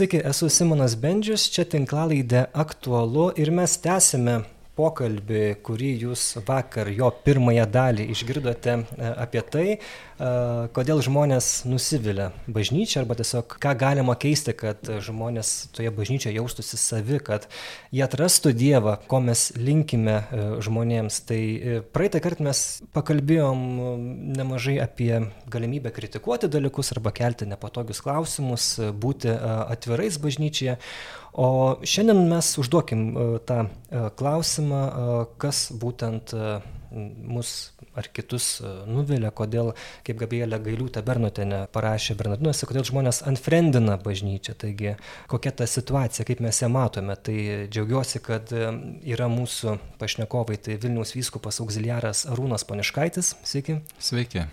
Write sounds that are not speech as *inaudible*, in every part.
Sveiki, esu Simonas Bendžius, čia tinklalaidė aktualu ir mes tęsime pokalbį, kurį jūs vakar jo pirmąją dalį išgirdote e, apie tai, e, kodėl žmonės nusivilia bažnyčia arba tiesiog ką galima keisti, kad žmonės toje bažnyčioje jaustųsi savi, kad jie atrastų Dievą, ko mes linkime e, žmonėms. Tai praeitą kartą mes pakalbėjom nemažai apie galimybę kritikuoti dalykus arba kelti nepatogius klausimus, būti atvirais bažnyčioje. O šiandien mes užduokim e, tą e, klausimą, e, kas būtent mus ar kitus nuvilia, kodėl, kaip Gabrielė Gailiūtė Bernotenė parašė Bernardinuose, kodėl žmonės unfriendina bažnyčią. Taigi, kokia ta situacija, kaip mes ją matome. Tai džiaugiuosi, kad yra mūsų pašnekovai, tai Vilniaus vyskupas auxiliaras Arūnas Poniškaitis. Sveiki. Sveiki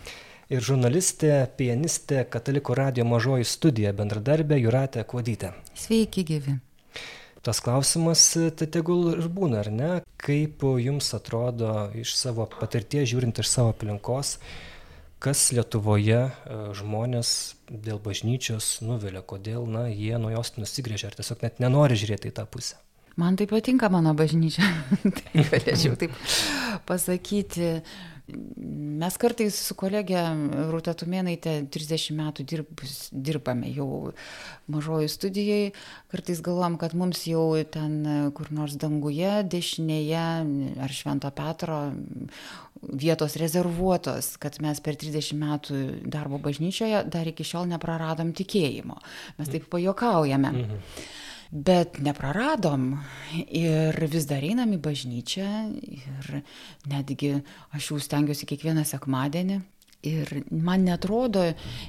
ir žurnalistė, pianistė, Katalikų radio mažoji studija bendradarbė Juratė Kuodytė. Sveiki, gyvi tas klausimas tai tegul ir būna, ar ne? Kaip jums atrodo iš savo patirties, žiūrint iš savo aplinkos, kas Lietuvoje e, žmonės dėl bažnyčios nuvilia, kodėl na, jie nuo jos nusigrėžia ar tiesiog net nenori žiūrėti į tą pusę? Man tai patinka mano bažnyčia, *laughs* tai galėčiau taip pasakyti. Mes kartais su kolegė Rūta Tumėnaitė 30 metų dirbus, dirbame jau mažoji studijai, kartais galvom, kad mums jau ten kur nors danguje, dešinėje ar Švento Petro vietos rezervuotos, kad mes per 30 metų darbo bažnyčioje dar iki šiol nepraradom tikėjimo. Mes taip pajokaujame. Mhm bet nepraradom. Ir vis dar einam į bažnyčią ir netgi aš jau stengiuosi kiekvieną sekmadienį. Ir man netrodo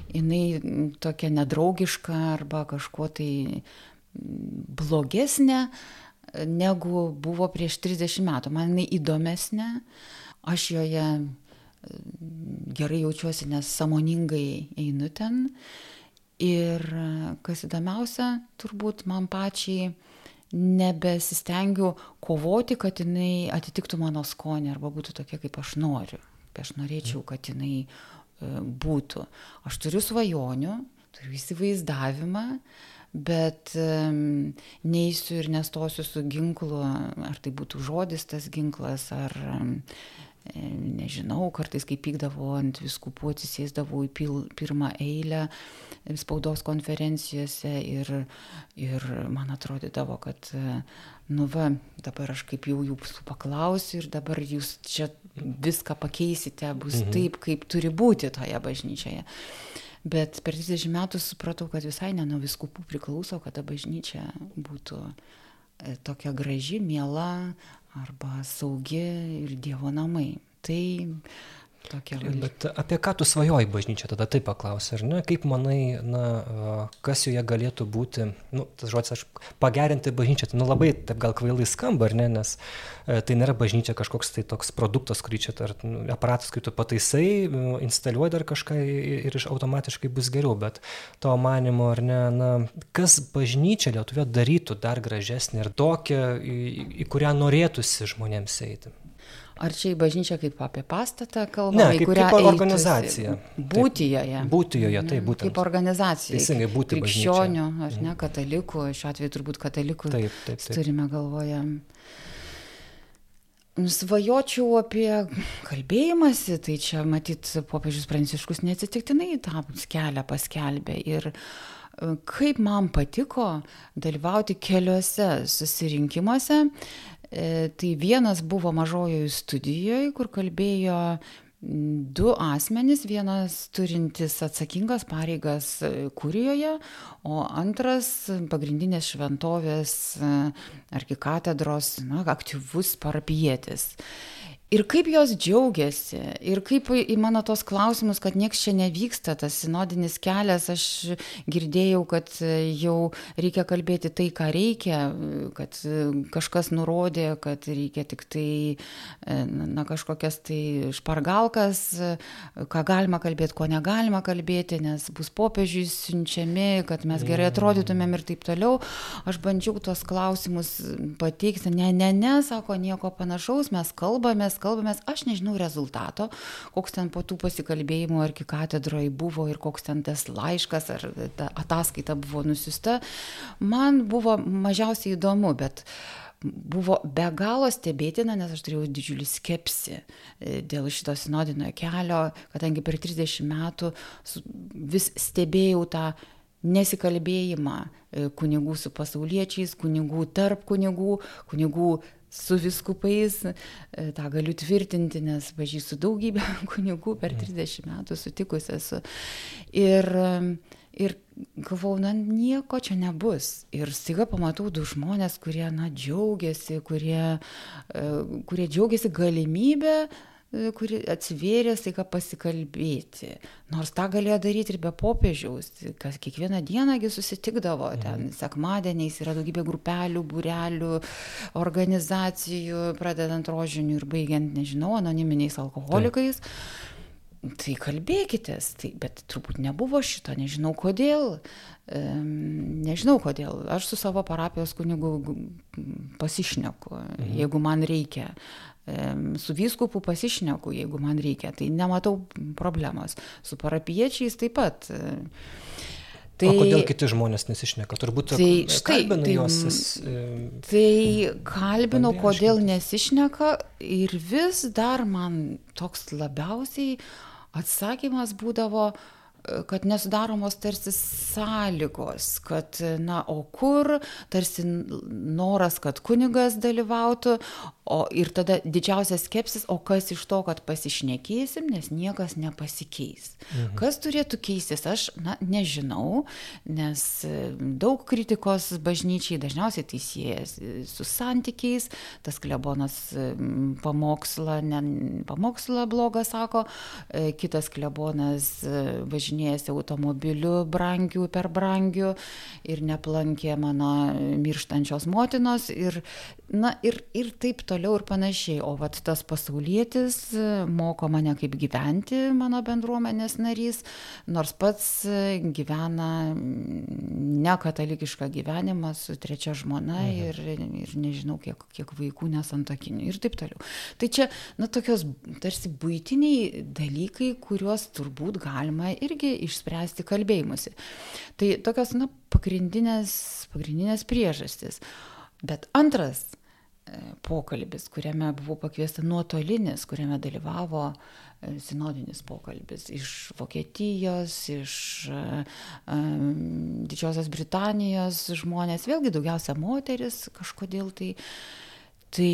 jinai tokia nedraugiška arba kažkuo tai blogesnė negu buvo prieš 30 metų. Man jinai įdomesnė, aš joje gerai jaučiuosi, nes samoningai einu ten Ir kas įdomiausia, turbūt man pačiai nebesistengiu kovoti, kad jinai atitiktų mano skonį arba būtų tokia, kaip aš noriu. Aš norėčiau, kad jinai e, būtų. Aš turiu svajonių, turiu įsivaizdavimą, bet neįsiu ir nestosiu su ginklu, ar tai būtų žodis tas ginklas, ar nežinau, kartais kai pykdavau ant viskupų, atsisėsdavau į pil, pirmą eilę spaudos konferencijose ir, ir man atrodydavo, kad, nu va, dabar aš kaip jau jūsų paklausiu ir dabar jūs čia viską pakeisite, bus mhm. taip, kaip turi būti toje bažnyčioje. Bet per 30 metų supratau, kad visai ne nuo viskupų priklauso, kad ta bažnyčia būtų e, tokia graži, miela, arba saugi ir Dievo namai. Tai Tokia valė. Bet apie ką tu svajoji bažnyčia, tada taip paklausai, ar ne? Kaip manai, na, kas joje galėtų būti, nu, tas žodis, aš pagerinti bažnyčią, tai nu, labai taip gal kvailai skamba, ar ne, nes e, tai nėra bažnyčia kažkoks tai toks produktas, kurį čia, ar nu, aparatas, kai tu pataisai, instaliuoji dar kažką ir iš automatiškai bus geriau, bet to manimo, ar ne, na, kas bažnyčia Lietuvė darytų dar gražesnį ir tokią, į, į kurią norėtųsi žmonėms eiti. Ar čia į bažnyčią kaip apie pastatą kalbame, ne, kaip, kurią kaip organizacija. Būti joje. Būti joje, tai būtent. Kaip organizacija. Teisingai, būti krikščionių, ar ne, mhm. katalikų, šiuo atveju turbūt katalikų taip, taip, taip. turime galvoje. Svajočiau apie kalbėjimąsi, tai čia matyt, popiežius Pranciškus neatsitiktinai tą kelią paskelbė. Ir e, kaip man patiko dalyvauti keliuose susirinkimuose, tai vienas buvo mažojoje studijoje, kur kalbėjo du asmenys, vienas turintis atsakingas pareigas e, kurijoje, o antras pagrindinės šventovės e, arkikatedros na, aktyvus parapietis ir kaip jos džiaugiasi ir kaip į mano tuos klausimus kad nieks čia nevyksta tas sinodinis kelias aš girdėjau kad jau reikia kalbėti tai ką reikia kad kažkas nurodė kad reikia tiktai na kažkokias tai špargalkas ką galima kalbėt ko negalima kalbėti nes bus popiežiui siunčiami kad mes gerai atrodytumėm ir taip toliau. Aš bandžiau tuos klausimus pateikti ne ne ne sako nieko panašaus mes kalbamės kalbamės, aš nežinau rezultato, koks ten po tų pasikalbėjimų ar katedroje buvo ir koks ten tas laiškas ar ta ataskaita buvo nusiusta, man buvo mažiausiai įdomu, bet buvo be galo stebėtina, nes aš turėjau didžiulį skepsi e, dėl šito sinodinio kelio, kadangi per 30 metų vis stebėjau tą nesikalbėjimą e, kunigų su pasauliečiais, kunigų tarp kunigų, kunigų su viskupais, e, tą galiu tvirtinti, nes pažįstu daugybę *laughs* kunigų per 30 mm. metų sutikus esu. Ir, ir galvau, na nieko čia nebus. Ir staiga pamatau du žmonės, kurie, na, džiaugiasi, kurie, e, kurie džiaugiasi galimybę kuri atsivėrė staiga pasikalbėti. Nors tą galėjo daryti ir be popiežiaus, kas kiekvieną dienągi susitikdavo, mhm. ten sekmadieniais yra daugybė grupelių, būrelių, organizacijų, pradedant rožinių ir baigiant, nežinau, anoniminiais alkoholikais. Taip. Tai kalbėkitės, tai, bet turbūt nebuvo šito, nežinau kodėl. Nežinau kodėl. Aš su savo parapijos kunigu pasišneku, mhm. jeigu man reikia su vyskupu pasišneku, jeigu man reikia, tai nematau problemos. Su parapiečiais taip pat. Tai, o kodėl kiti žmonės nesišneka? Turbūt tai, štai, kalbinu tai, juos. Tai kalbinu, kodėl nesišneka ir vis dar man toks labiausiai atsakymas būdavo, uh, kad nesudaromos tarsi sąlygos, kad, na, o kur, tarsi noras, kad kunigas dalyvautų, o ir tada didžiausias skepsis, o kas iš to, kad pasišnekėsim, nes niekas nepasikeis. Mhm. Kas turėtų keistis, aš, na, nežinau, nes daug kritikos bažnyčiai dažniausiai tai siejas su santykiais, tas klebonas pamokslą, ne, pamokslą blogą sako, e, kitas klebonas bažnyčiai važinėjasi automobiliu brangiu per brangiu ir neplankė mano mirštančios motinos ir, na, ir, ir taip toliau ir panašiai. O vat tas pasaulietis moko mane kaip gyventi, mano bendruomenės narys, nors pats gyvena ne katalikišką gyvenimą su trečia žmona mhm. ir, ir nežinau, kiek, kiek vaikų nesantokinių ir taip toliau. Tai čia, na, tokios tarsi būtiniai dalykai, kuriuos turbūt galima irgi išspręsti kalbėjimusi. Tai tokios, na, pagrindinės, pagrindinės priežastis. Bet antras e, pokalbis, kuriame buvau pakviesta nuotolinis, kuriame dalyvavo e, sinodinis pokalbis iš Vokietijos, iš um, Didžiosios Britanijos žmonės, vėlgi daugiausia moteris kažkodėl tai. Tai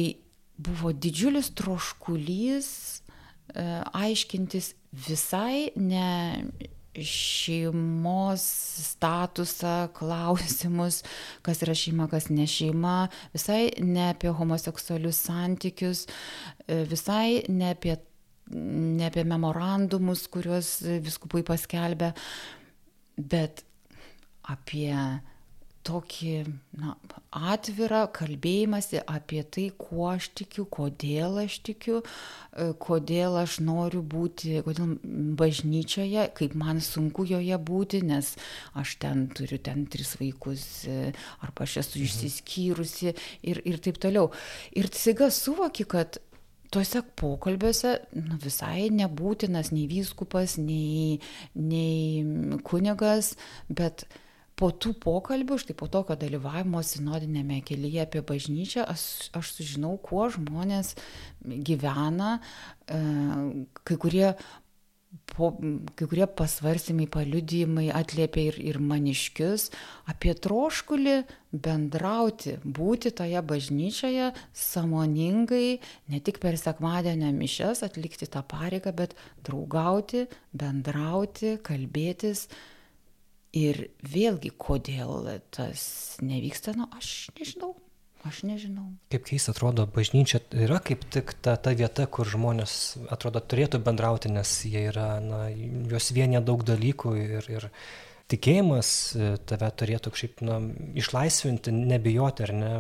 buvo didžiulis troškulys aiškintis visai ne šeimos statusą, klausimus, kas yra šeima, kas ne šeima, visai ne apie homoseksualius santykius, e, visai ne apie, ne apie memorandumus, kuriuos viskupai paskelbė, bet apie tokį na, atvirą kalbėjimąsi apie tai, kuo aš tikiu, kodėl aš tikiu, e, kodėl aš noriu būti, kodėl bažnyčioje, kaip man sunku joje būti, nes aš ten turiu ten tris vaikus, e, arba aš esu mhm. išsiskyrusi ir, ir taip toliau. Ir staiga suvoki, kad tuose pokalbiuose nu, visai nebūtinas nei vyskupas, nei, nei kunigas, bet po tų pokalbių, štai po tokio dalyvavimo sinodinėme kelyje apie bažnyčią, aš, aš sužinau, kuo žmonės gyvena, e, kai kurie, po, kai kurie pasvarstymai, paliudymai atliepia ir, ir maniškius apie troškulį bendrauti, būti toje bažnyčioje samoningai, ne tik per sekmadienio mišes atlikti tą pareigą, bet draugauti, bendrauti, kalbėtis Ir vėlgi, kodėl tas nevyksta, nu, aš nežinau. Aš nežinau. Kaip keista atrodo, bažnyčia yra kaip tik ta, ta vieta, kur žmonės, atrodo, turėtų bendrauti, nes jie yra, na, juos vienė daug dalykų ir, ir tikėjimas e, tave turėtų kažkaip, na, išlaisvinti, nebijoti ar ne,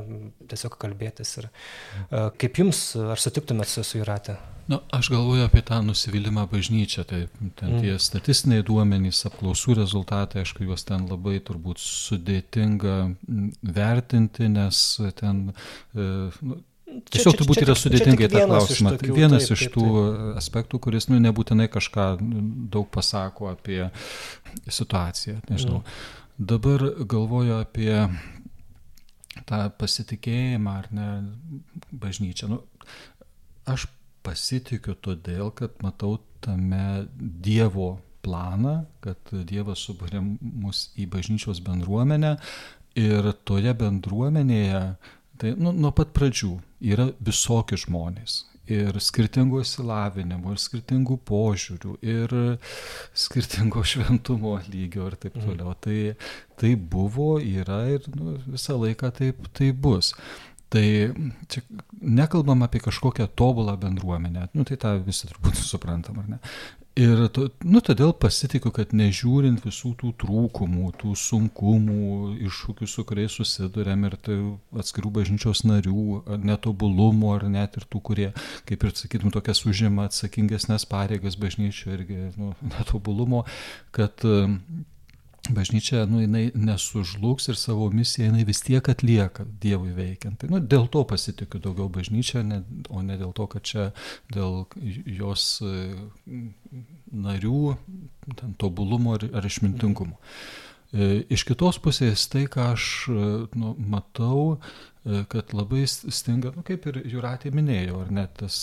tiesiog kalbėtis. Ir e, kaip jums, ar sutiktumėt su, su Jūrate? Na, aš galvoju apie tą nusivylimą bažnyčią, tai ten mm. tie statistiniai duomenys, apklausų rezultatai, aišku, juos ten labai turbūt sudėtinga vertinti, nes ten e, nu, Tiesiog turbūt yra sudėtingai tą klausimą. Iš tokių, vienas taip, iš tų taip, taip. aspektų, kuris nu, nebūtinai kažką daug pasako apie situaciją. Nežinau. Mm. Dabar galvoju apie tą pasitikėjimą ar ne bažnyčią. Nu, aš pasitikiu todėl, kad matau tame Dievo planą, kad Dievas subūrė mus į bažnyčios bendruomenę ir toje bendruomenėje, tai nu, nuo pat pradžių yra visokie žmonės. Ir skirtingų įsilavinimų, ir skirtingų požiūrių, ir skirtingo *laughs* šventumo lygio ir taip mhm. toliau. Mm. Tai, tai buvo, yra ir nu, visą laiką taip, taip bus. Tai čia nekalbam apie kažkokią tobulą bendruomenę, nu, tai tą visi turbūt *laughs* suprantam, ar ne? Ir to, nu, todėl pasitikiu, kad nežiūrint visų tų trūkumų, tų sunkumų, iššūkių, su kuriais susidurėm ir tai atskirų bažnyčios narių, netobulumų ar net ir tų, kurie, kaip ir sakytum, tokias užima atsakingesnės pareigas bažnyčio irgi nu, *laughs* netobulumo, kad bažnyčia, nu, jinai nesužlugs ir savo misiją jinai vis tiek atlieka Dievui veikiant. Tai, nu, dėl to pasitikiu daugiau bažnyčia, ne, o ne dėl to, kad čia dėl jos e, narių ten, tobulumo ar, ar išmintingumo. E, iš kitos pusės tai, ką aš e, nu, matau, kad labai stinga, nu, kaip ir Juratė minėjo, ar net tas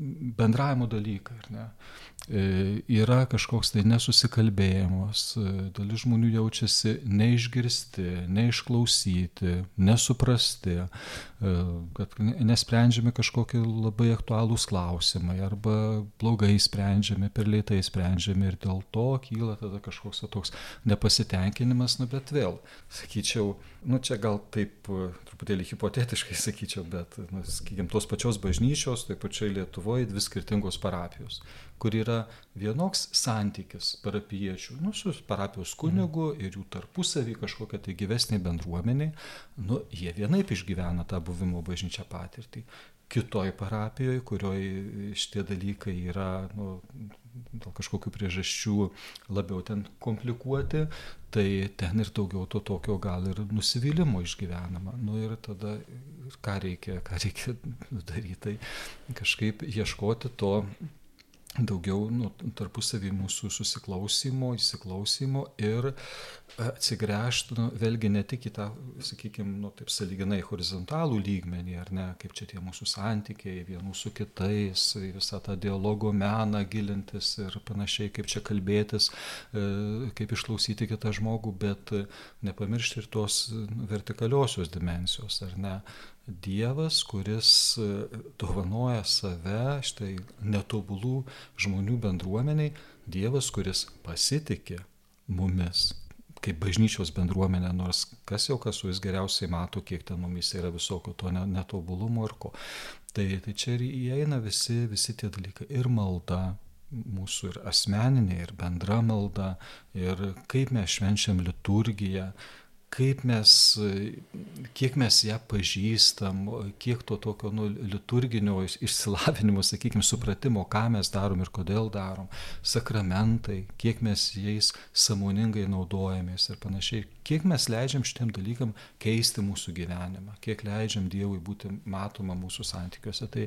bendravimo dalykai, ar ne? E, yra kažkoks tai nesusikalbėjimas, e, dalis žmonių jaučiasi neišgirsti, neišklausyti, nesuprasti, e, kad nesprendžiami kažkokie labai aktualūs klausimai arba blogai sprendžiami, per lėtai sprendžiami ir dėl to kyla tada kažkoks toks nepasitenkinimas, nu bet vėl, sakyčiau, nu čia gal taip truputėlį hipotetiškai sakyčiau, bet, nu, sakykime, tos pačios bažnyčios, taip pačiai Lietuvoje dvi skirtingos parapijos kur yra vienoks santykis parapiečių, nu, su parapijos kunigu mhm. ir jų tarpusavį kažkokia tai gyvesnė bendruomenė, nu, jie vienaip išgyvena tą buvimo bažnyčią patirtį. Kitoj parapijoje, kurioje šitie dalykai yra nu, dėl kažkokių priežasčių labiau ten komplikuoti, tai ten ir daugiau to tokio gal ir nusivylimo išgyvenama. Nu ir tada ką reikia, ką reikia *laughs* daryti, tai kažkaip ieškoti to daugiau nu, tarpusavį mūsų susiklausimo, įsiklausimo ir atsigręžti, nu, vėlgi ne tik į tą, sakykime, nu, taip saliginai horizontalų lygmenį, ar ne, kaip čia tie mūsų santykiai vienų su kitais, visą tą dialogo meną gilintis ir panašiai, kaip čia kalbėtis, e, kaip išklausyti kitą žmogų, bet nepamiršti ir tos vertikaliosios dimensijos, ar ne, Dievas, kuris e, dovanoja save štai netobulų žmonių bendruomeniai, Dievas, kuris pasitikė mumis kaip bažnyčios bendruomenė, nors kas jau kas jais geriausiai mato, kiek ten mumis yra visokio to netobulumo ir ko. Tai, tai čia ir įeina visi, visi tie dalykai. Ir malda, mūsų ir asmeninė, ir bendra malda, ir kaip mes švenčiam liturgiją, kaip mes, kiek mes ją pažįstam, kiek to tokio nu, liturginio išsilavinimo, sakykime, supratimo, ką mes darom ir kodėl darom, sakramentai, kiek mes jais samoningai naudojamės ir panašiai, kiek mes leidžiam šitiem dalykam keisti mūsų gyvenimą, kiek leidžiam Dievui būti matoma mūsų santykiuose. Tai,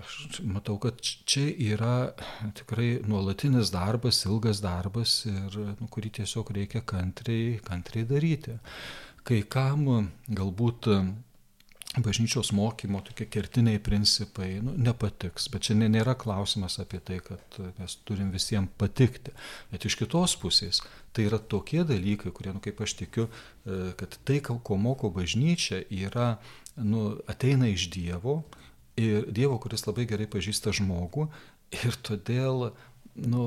Aš matau, kad čia yra tikrai nuolatinis darbas, ilgas darbas, ir, nu, kurį tiesiog reikia kantriai, kantriai daryti. Kai kam galbūt bažnyčios mokymo tokie kertiniai principai nu, nepatiks, bet čia nėra klausimas apie tai, kad mes turim visiems patikti. Bet iš kitos pusės tai yra tokie dalykai, kurie, nu, kaip aš tikiu, e, kad tai, ko moko bažnyčia, yra, nu, ateina iš Dievo ir Dievo, kuris labai gerai pažįsta žmogų. Ir todėl, nu,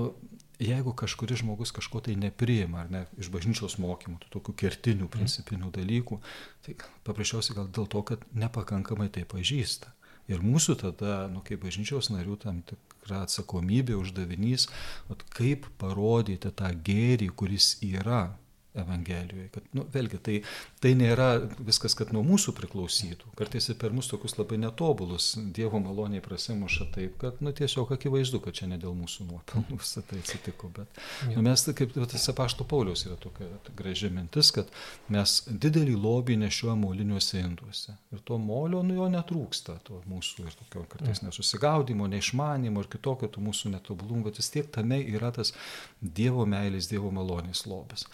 jeigu kažkuris žmogus kažko tai nepriima, ar ne, iš bažnyčios mokymų, tų tokių kertinių, principinių dalykų, tai paprasčiausiai gal dėl to, kad nepakankamai tai pažįsta. Ir mūsų tada, nu, kaip bažnyčios narių, tam tikra atsakomybė, uždavinys, at, kaip parodyti tą gėrį, kuris yra Evangelijoje. Kad, nu, vėlgi, tai, tai nėra viskas, kad nuo mūsų priklausytų. Kartais ir per mus tokius labai netobulus Dievo maloniai prasimuša taip, kad nu, tiesiog akivaizdu, kad čia ne dėl mūsų nuopelnų visą tai atsitiko. Bet nu, mes, kaip tas apašto Paulius yra tokia graži mintis, kad mes didelį lobį nešiuojame moliniuose induose. Ir to molio nu jo netrūksta, to mūsų ir tokio kartais nesusigaudimo, neišmanimo ir kitokio tų mūsų netobulumų, bet vis tiek tame yra tas Dievo meilės, Dievo malonės lobis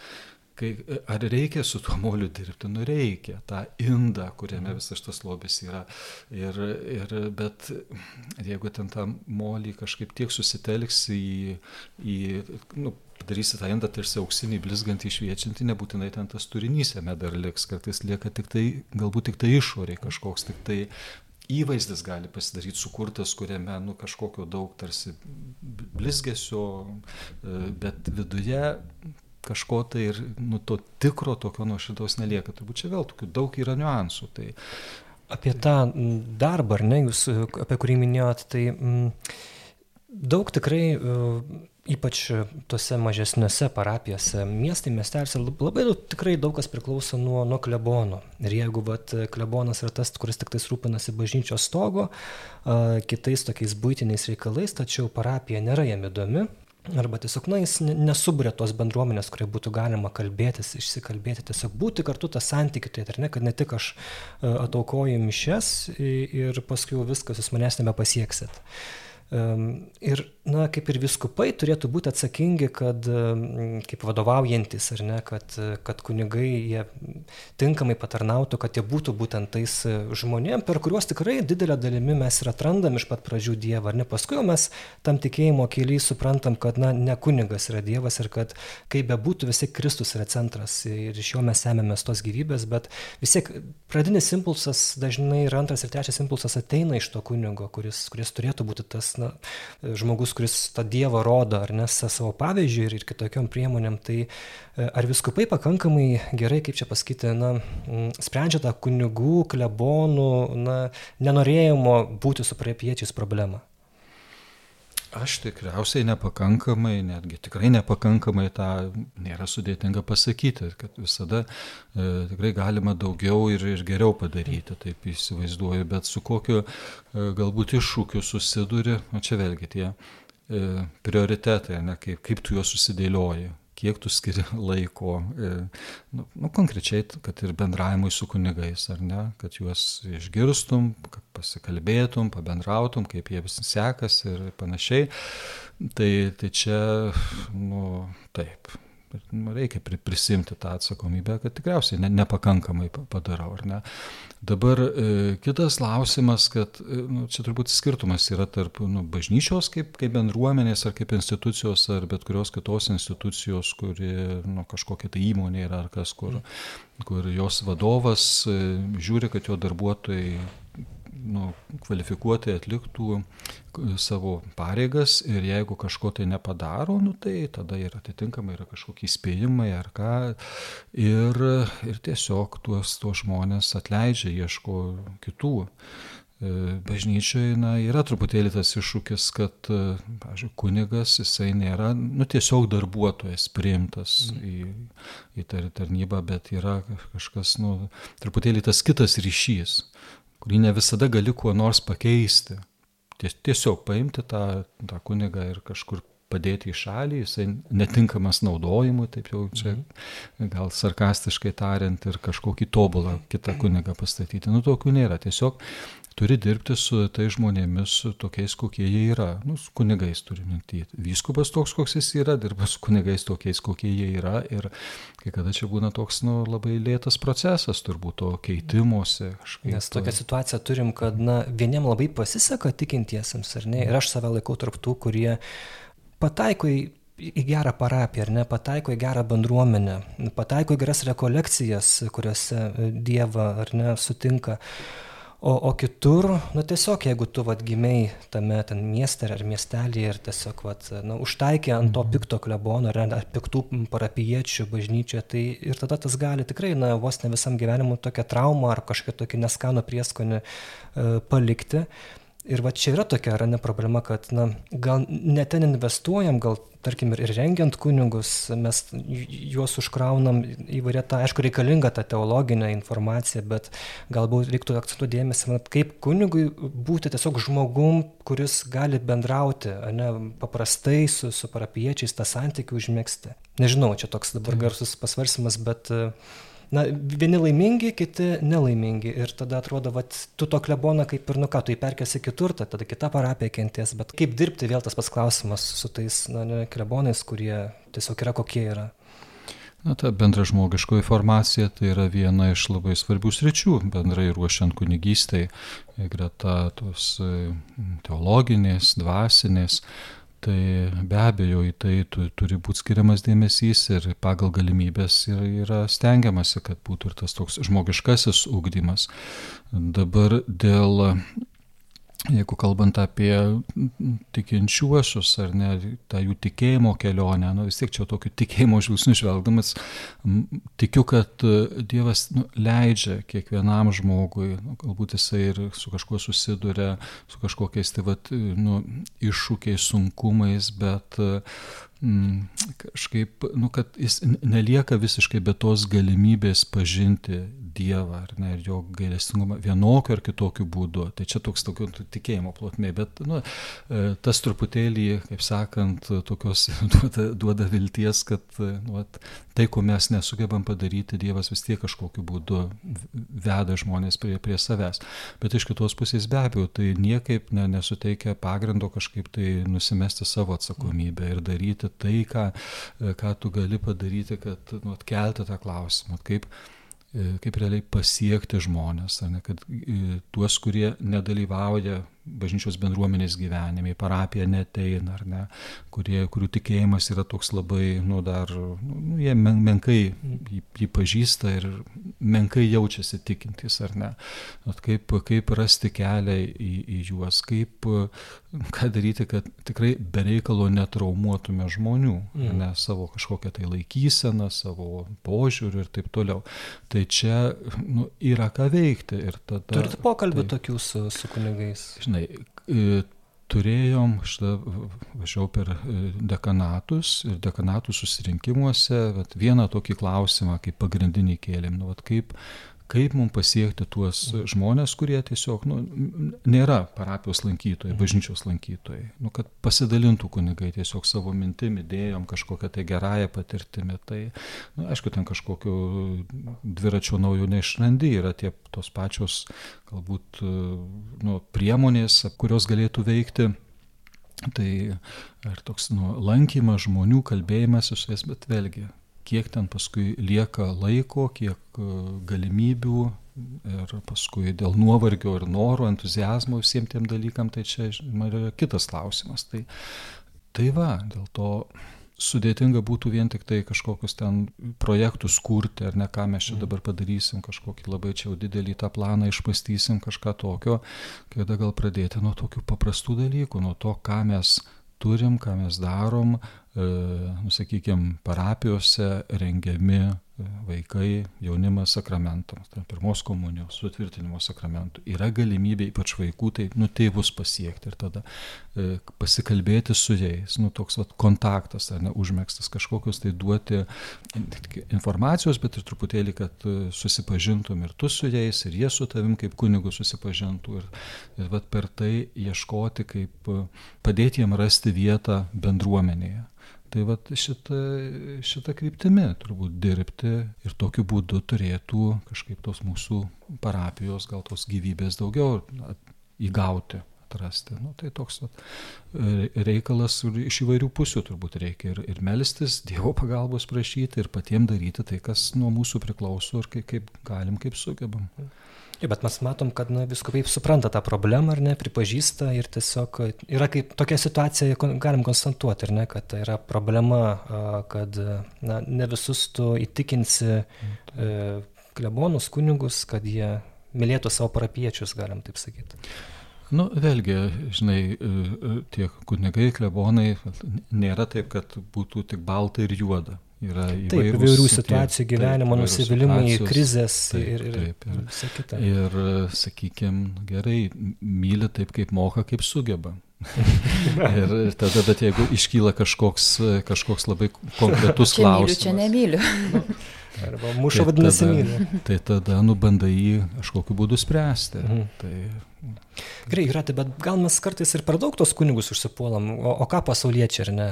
kai, ar reikia su tuo moliu dirbti, nu reikia, tą indą, kuriame mhm. visas tas lobis yra. Ir, ir, bet jeigu ten tą molį kažkaip tiek susitelksi į, į nu, padarysi tą indą tarsi auksinį, blizgantį, šviečiantį, nebūtinai ten tas turinys jame dar liks, kartais lieka tik tai, galbūt tik tai išoriai kažkoks, tik tai įvaizdis gali pasidaryti sukurtas, kuriame nu, kažkokio daug tarsi blizgesio, e, bet viduje kažko tai ir nu, to tikro tokio nuoširdaus nelieka. Turbūt čia vėl tokių daug yra niuansų. Tai... Apie tą darbą, ar ne, jūs, apie kurį minėjot, tai m, daug tikrai, e, ypač tose mažesniuose parapijose, miestai, miestelėse, labai daug, tikrai daug kas priklauso nuo, nuo klebono. Ir jeigu vat, klebonas yra tas, kuris tik tais rūpinasi bažnyčios stogo, a, kitais tokiais būtiniais reikalais, tačiau parapija nėra jam įdomi, Arba tiesiog, na, jis nesubrė tos bendruomenės, kurie būtų galima kalbėtis, išsikalbėti, tiesiog būti kartu tą santykių, tai ar ne, kad ne tik aš e, ataukoju mišes ir paskui viskas, jūs manęs nebepasieksit. Ir, na, kaip ir viskupai turėtų būti atsakingi, kad, kaip vadovaujantis, ar ne, kad, kad kunigai jie tinkamai patarnautų, kad jie būtų būtent tais žmonėm, per kuriuos tikrai didelę dalimi mes ir atrandam iš pat pradžių Dievą, ar ne, paskui jau mes tam tikėjimo keliai suprantam, kad, na, ne kunigas yra Dievas ir kad kaip bebūtų vis tiek Kristus yra centras ir iš jo mes semėmės tos gyvybės, bet vis tiek pradinis impulsas dažnai ir antras ir trečias impulsas ateina iš to kunigo, kuris, kuris turėtų būti tas na, žmogus, kuris tą Dievą rodo, ar ne, savo pavyzdžių ir, ir kitokiom priemonėm, tai e, ar viskupai pakankamai gerai, kaip čia pasakyti, na, sprendžia tą kunigų, klebonų, na, nenorėjimo būti su parapiečiais problemą? Aš tikriausiai nepakankamai, netgi tikrai nepakankamai tą nėra sudėtinga pasakyti, kad visada e, tikrai galima daugiau ir, ir geriau padaryti, taip įsivaizduoju, bet su kokiu e, galbūt iššūkiu susiduri, o čia vėlgi tie e, prioritetai, ne, kaip, kaip tu juos susidėlioji, kiek tu skiri *laughs* laiko, e, nu, nu, konkrečiai, kad ir bendravimui su kunigais, ar ne, kad juos išgirstum, kad pasikalbėtum, pabendrautum, kaip jie visi sekasi ir panašiai. Tai, tai čia, nu, taip, reikia prisimti tą atsakomybę, kad tikriausiai ne, nepakankamai padarau, ar ne. Dabar e, kitas klausimas, kad e, nu, čia turbūt skirtumas yra tarp nu, bažnyčios kaip, kaip bendruomenės ar kaip institucijos ar bet kurios kitos institucijos, kuri nu, kažkokia tai įmonė yra ar kas, kur, kur jos vadovas e, žiūri, kad jo darbuotojai nu, kvalifikuotai atliktų savo pareigas ir jeigu kažko tai nepadaro, nu, tai tada ir atitinkamai yra kažkokie įspėjimai ar ką. Ir, ir tiesiog tuos, tuos žmonės atleidžia, ieško kitų. E, Bažnyčioje na, yra truputėlį tas iššūkis, kad, pažiūrėjau, kunigas jisai nėra nu, tiesiog darbuotojas priimtas mm. į, į tarnybą, bet yra kažkas, nu, truputėlį tas kitas ryšys kurį ne visada gali kuo nors pakeisti. Tiesiog paimti tą, tą kunigą ir kažkur padėti į šalį, jisai netinkamas naudojimui, taip jau čia mhm. gal sarkastiškai tariant, ir kažkokį tobulą kitą kunigą pastatyti. Nu, tokių nėra. Tiesiog turi dirbti su tai žmonėmis, su tokiais, kokie jie yra. Nu, su kunigais turi mintyti. Vyskupas toks, koks jis yra, dirba su kunigais tokiais, kokie jie yra. Ir kai kada čia būna toks nu, labai lėtas procesas, turbūt to keitimuose. Nes tokią situaciją turim, kad na, vieniem labai pasiseka tikintiesiems, ar ne? Ir aš save laikau tarp tų, kurie pataiko į į gerą parapiją, ar ne, pataiko į gerą bendruomenę, pataiko į geras rekolekcijas, kuriuose Dievą, ar ne, sutinka. O, o kitur, nu tiesiog, jeigu tu vad gimiai tame ten mieste ar miestelėje ir tiesiog vad, nu, užtaikė ant to mhm. pikto klebono ar, ar piktų parapiečių bažnyčioje, tai ir tada tas gali tikrai, na, vos ne visam gyvenimui tokią traumą ar kažkokį tokį neskanų prieskonį e, palikti. Ir va čia yra tokia, ar ne problema, kad, na, gal ne ten investuojam, gal, tarkim, ir rengiant kunigus, mes juos užkraunam įvairią tą, aišku, reikalingą tą teologinę informaciją, bet galbūt reiktų akcentuoti dėmesį, kaip kunigui būti tiesiog žmogum, kuris gali bendrauti, ne, paprastai su, su parapiečiais tą santykių užmėgsti. Nežinau, čia toks dabar garsus pasvarsimas, bet uh, na, vieni laimingi, kiti nelaimingi. Ir tada atrodo, kad tu to kleboną kaip ir, nu ką, tu įperkėsi kitur, tada kita parapija kenties. Bet kaip dirbti, vėl tas pats klausimas su tais na, ne, klebonais, kurie tiesiog yra kokie yra. Na, ta bendra žmogiškoji formacija tai yra viena iš labai svarbių sričių, bendrai ruošiant kunigystai, greta tos teologinės, dvasinės, tai be abejo į tai tu, turi būti skiriamas dėmesys ir pagal galimybės yra stengiamasi, kad būtų ir tas toks žmogiškasis ūkdymas. Dabar dėl jeigu kalbant apie tikinčiuosius ar ne, tą jų tikėjimo kelionę, nu vis tiek čia tokiu tikėjimo žvilgsniu žvelgdamas, tikiu, kad e, Dievas nu, leidžia kiekvienam žmogui, nu, galbūt jisai ir su kažkuo susiduria, su kažkokiais tai vat, nu, iššūkiais, sunkumais, bet mm, kažkaip, nu, kad jis nelieka visiškai be tos galimybės pažinti Dievą ne, ir jo gailestingumą vienokiu ar kitokiu būdu. Tai čia toks tokio tikėjimo plotmė, bet nu, e, tas truputėlį, kaip sakant, tokios *laughs* duoda, duoda vilties, kad nu, tai, ko mes nesugebam padaryti, Dievas vis tiek kažkokiu būdu veda žmonės prie, prie savęs. Bet iš kitos pusės be abejo, tai niekaip ne, nesuteikia pagrindo kažkaip tai nusimesti savo atsakomybę ir daryti tai, ką, ką tu gali padaryti, kad nu, atkelti tą klausimą. Kaip, e, kaip realiai pasiekti žmonės, ne, kad e, tuos, kurie nedalyvauja bažnyčios bendruomenės gyvenime, į parapiją neteina, ar ne, kurie, kurių tikėjimas yra toks labai, nu, dar, nu, jie men, menkai jį, jį pažįsta ir menkai jaučiasi tikintys, ar ne. At kaip, kaip rasti kelią į, į juos, kaip, ką daryti, kad tikrai bereikalo netraumuotume žmonių, mm. ne savo kažkokią tai laikyseną, savo požiūrį ir taip toliau. Tai čia nu, yra ką veikti. Tada, Turite pokalbį tai, tokių su, su kunigais? Žinai, e, turėjom, šitą važiavau per e, dekanatus ir dekanatų susirinkimuose, vieną tokį klausimą kaip pagrindinį kėlėm, nu, vat, kaip kaip mums pasiekti tuos žmonės, kurie tiesiog nu, nėra parapijos lankytojai, bažnyčios lankytojai, nu, kad pasidalintų kunigai tiesiog savo mintim, idėjom, kažkokią tai gerąją patirtimį. Tai, nu, aišku, ten kažkokiu dviračio naujo neišrandi, yra tie tos pačios galbūt nu, priemonės, kurios galėtų veikti. Tai ar toks nu, lankymas žmonių, kalbėjimas su jais, bet vėlgi kiek ten paskui lieka laiko, kiek e, galimybių ir paskui dėl nuovargio ir noro, entuzijazmo visiems tiem dalykam, tai čia yra kitas klausimas. Tai, tai va, dėl to sudėtinga būtų vien tik tai kažkokius ten projektus kurti, ar ne ką mes čia mhm. dabar padarysim, kažkokį labai čia jau didelį tą planą išmastysim, kažką tokio, kada gal pradėti nuo tokių paprastų dalykų, nuo to, ką mes turim, ką mes darom, e, nusakykime, parapijose rengiami vaikai, jaunimas sakramentams, tai pirmos komunijos, sutvirtinimo sakramentų. Yra galimybė ypač vaikų, tai nu tėvus pasiekti ir tada e, pasikalbėti su jais, nu toks vat, kontaktas, ar ne, užmėgstas kažkokios tai duoti informacijos, bet ir truputėlį, kad e, susipažintum ir tu su jais, ir jie su tavim kaip kunigu susipažintų ir, ir vat, per tai ieškoti, kaip e, padėti jiem rasti vietą bendruomenėje. Tai vat šitą, šitą kryptimį turbūt dirbti ir tokiu būdu turėtų kažkaip tos mūsų parapijos, gal tos gyvybės daugiau įgauti, atrasti. Nu, tai toks vat, reikalas iš įvairių pusių turbūt reikia ir, ir melstis, Dievo pagalbos prašyti ir patiems daryti tai, kas nuo mūsų priklauso ir kaip, kaip galim, kaip sugebam. Mm. Ja, bet mes matom, kad na, viskupai supranta tą problemą ar ne, pripažįsta ir tiesiog yra kaip tokia situacija, galim konstatuoti, ar ne, kad tai yra problema, kad na, ne visus tu įtikinsi e, klebonus, kunigus, kad jie mylėtų savo parapiečius, galim taip sakyti. Nu, vėlgi, žinai, e, e, tie kunigai, klebonai, nėra taip, kad būtų tik balta ir juoda yra. Taip, įvairių situacijų gyvenimo, nusivylimai, krizės taip, ir, ir, taip, ir, visa kita. Ir, sakykime, gerai, myli taip, kaip moka, kaip sugeba. ir, *laughs* ir tada, bet jeigu iškyla kažkoks, kažkoks labai konkretus čia klausimas. Myliu, čia nemyliu. *laughs* Arba muša tai vadinasi myliu. Tai tada, nu, bandai jį kažkokiu būdu spręsti. Mhm. Tai, Gerai, Jūratė, bet gal mes kartais ir per daug tos kunigus užsipuolam, o, o ką pasauliečiai, ar ne?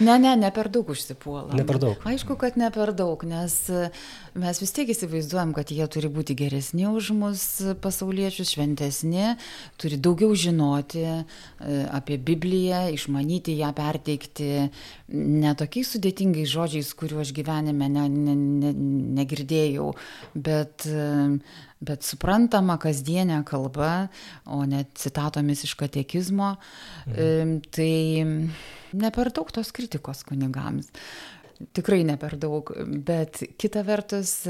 Ne, ne, ne per daug užsipuolam. Ne per daug. Aišku, kad ne per daug, nes mes vis tiek įsivaizduojam, kad jie turi būti geresni už mus pasauliečius, šventesni, turi daugiau žinoti e, apie Bibliją, išmanyti ją, perteikti ne tokiais sudėtingais žodžiais, kuriuos aš gyvenime ne, ne, ne, negirdėjau, bet bet suprantama kasdienė kalba, o ne citatomis iš katekizmo, mhm. tai ne per daug tos kritikos kunigams. Tikrai ne per daug, bet kita vertus,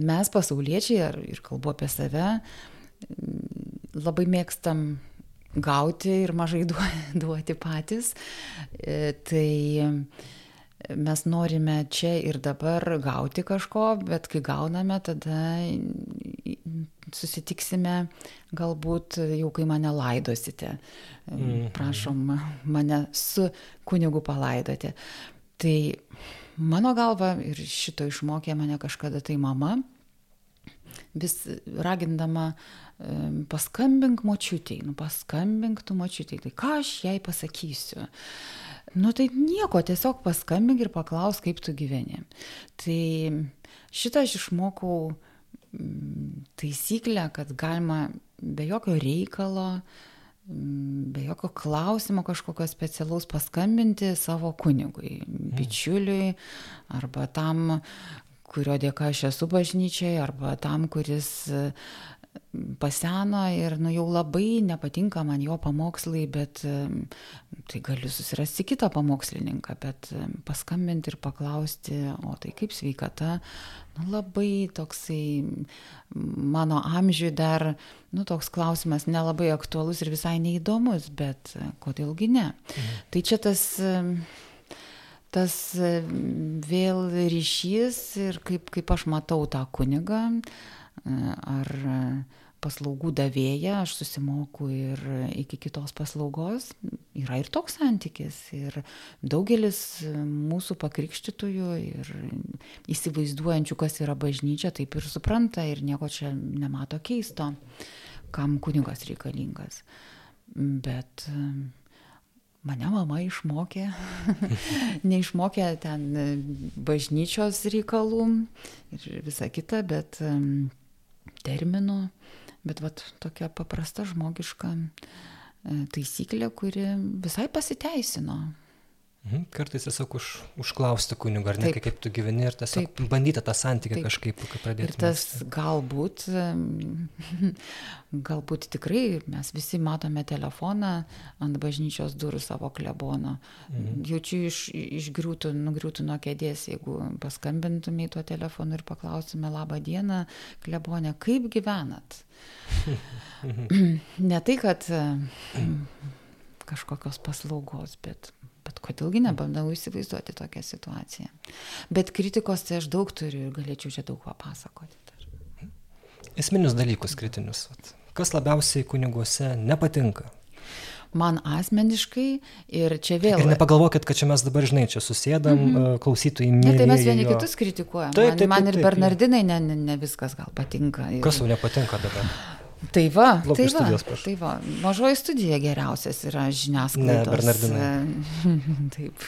mes pasauliečiai, ir kalbu apie save, labai mėgstam gauti ir mažai *laughs* duoti patys. E, tai mes norime čia ir dabar gauti kažko, bet kai gauname, tada susitiksime galbūt jau kai mane laidosite. Mhm. Prašom mane su kunigu palaidoti. Tai mano galva ir šito išmokė mane kažkada tai mama, vis ragindama paskambink močiutėjai, nu paskambink tu močiutėjai, tai ką aš jai pasakysiu. Nu tai nieko, tiesiog paskambink ir paklaus, kaip tu gyveni. Tai šitą aš išmokau mm, taisyklę, kad galima be jokio reikalo, mm, be jokio klausimo kažkokio specialaus paskambinti savo kunigui, mhm. bičiuliui arba tam, kurio dėka aš esu bažnyčiai, arba tam, kuris paseno ir nu jau labai nepatinka man jo pamokslai, bet tai galiu susirasti kitą pamokslininką, bet paskambinti ir paklausti, o tai kaip sveikata, nu labai toksai mano amžiui dar, nu toks klausimas nelabai aktualus ir visai neįdomus, bet kodėlgi ne. Mhm. Tai čia tas tas vėl ryšys ir kaip, kaip aš matau tą kunigą, ar paslaugų davėja, aš susimoku ir iki kitos paslaugos. Yra ir toks santykis. Ir daugelis mūsų pakrikštytųjų ir įsivaizduojančių, kas yra bažnyčia, taip ir supranta ir nieko čia nemato keisto, kam kunigas reikalingas. Bet mane mama išmokė, *laughs* neišmokė ten bažnyčios reikalų ir visa kita, bet terminų, bet vat tokia paprasta žmogiška e, taisyklė, kuri visai pasiteisino. Mhm. Kartais tiesiog už, užklausti kunigo, ar ne, Taip. kaip tu gyveni ir tiesiog Taip. bandyti tą santykį Taip. kažkaip pradėti. Ir tas mėgsti. galbūt, *laughs* galbūt tikrai mes visi matome telefoną ant bažnyčios durų savo klebono. Mhm. Jaučiu iš, išgriūtų, nugriūtų nuo kėdės, jeigu paskambintume į tuo telefonu ir paklaustume labą dieną, klebonė, kaip gyvenat? *laughs* *clears throat* ne tai, kad kažkokios paslaugos, bet Bet kodėlgi nebandau įsivaizduoti tokią situaciją. Bet kritikos tai aš daug turiu ir galėčiau čia daug papasakoti. Dar. Esminius dalykus kritinius. Kas labiausiai kuniguose nepatinka? man asmeniškai ir čia vėl. Ir nepagalvokit, kad čia mes dabar, žinai, čia susėdam, mm -hmm. klausytojai mėgsta. Ne, tai mes vieni jo. kitus kritikuojam. Taip, taip, taip, man, man ir Bernardinai ne, ne, ne viskas gal patinka. Ir... Kas jau nepatinka dabar? Tai va, tai, va tai va, mažoji studija geriausias yra žiniasklaidos. Ne, Bernardinai. *laughs* Taip.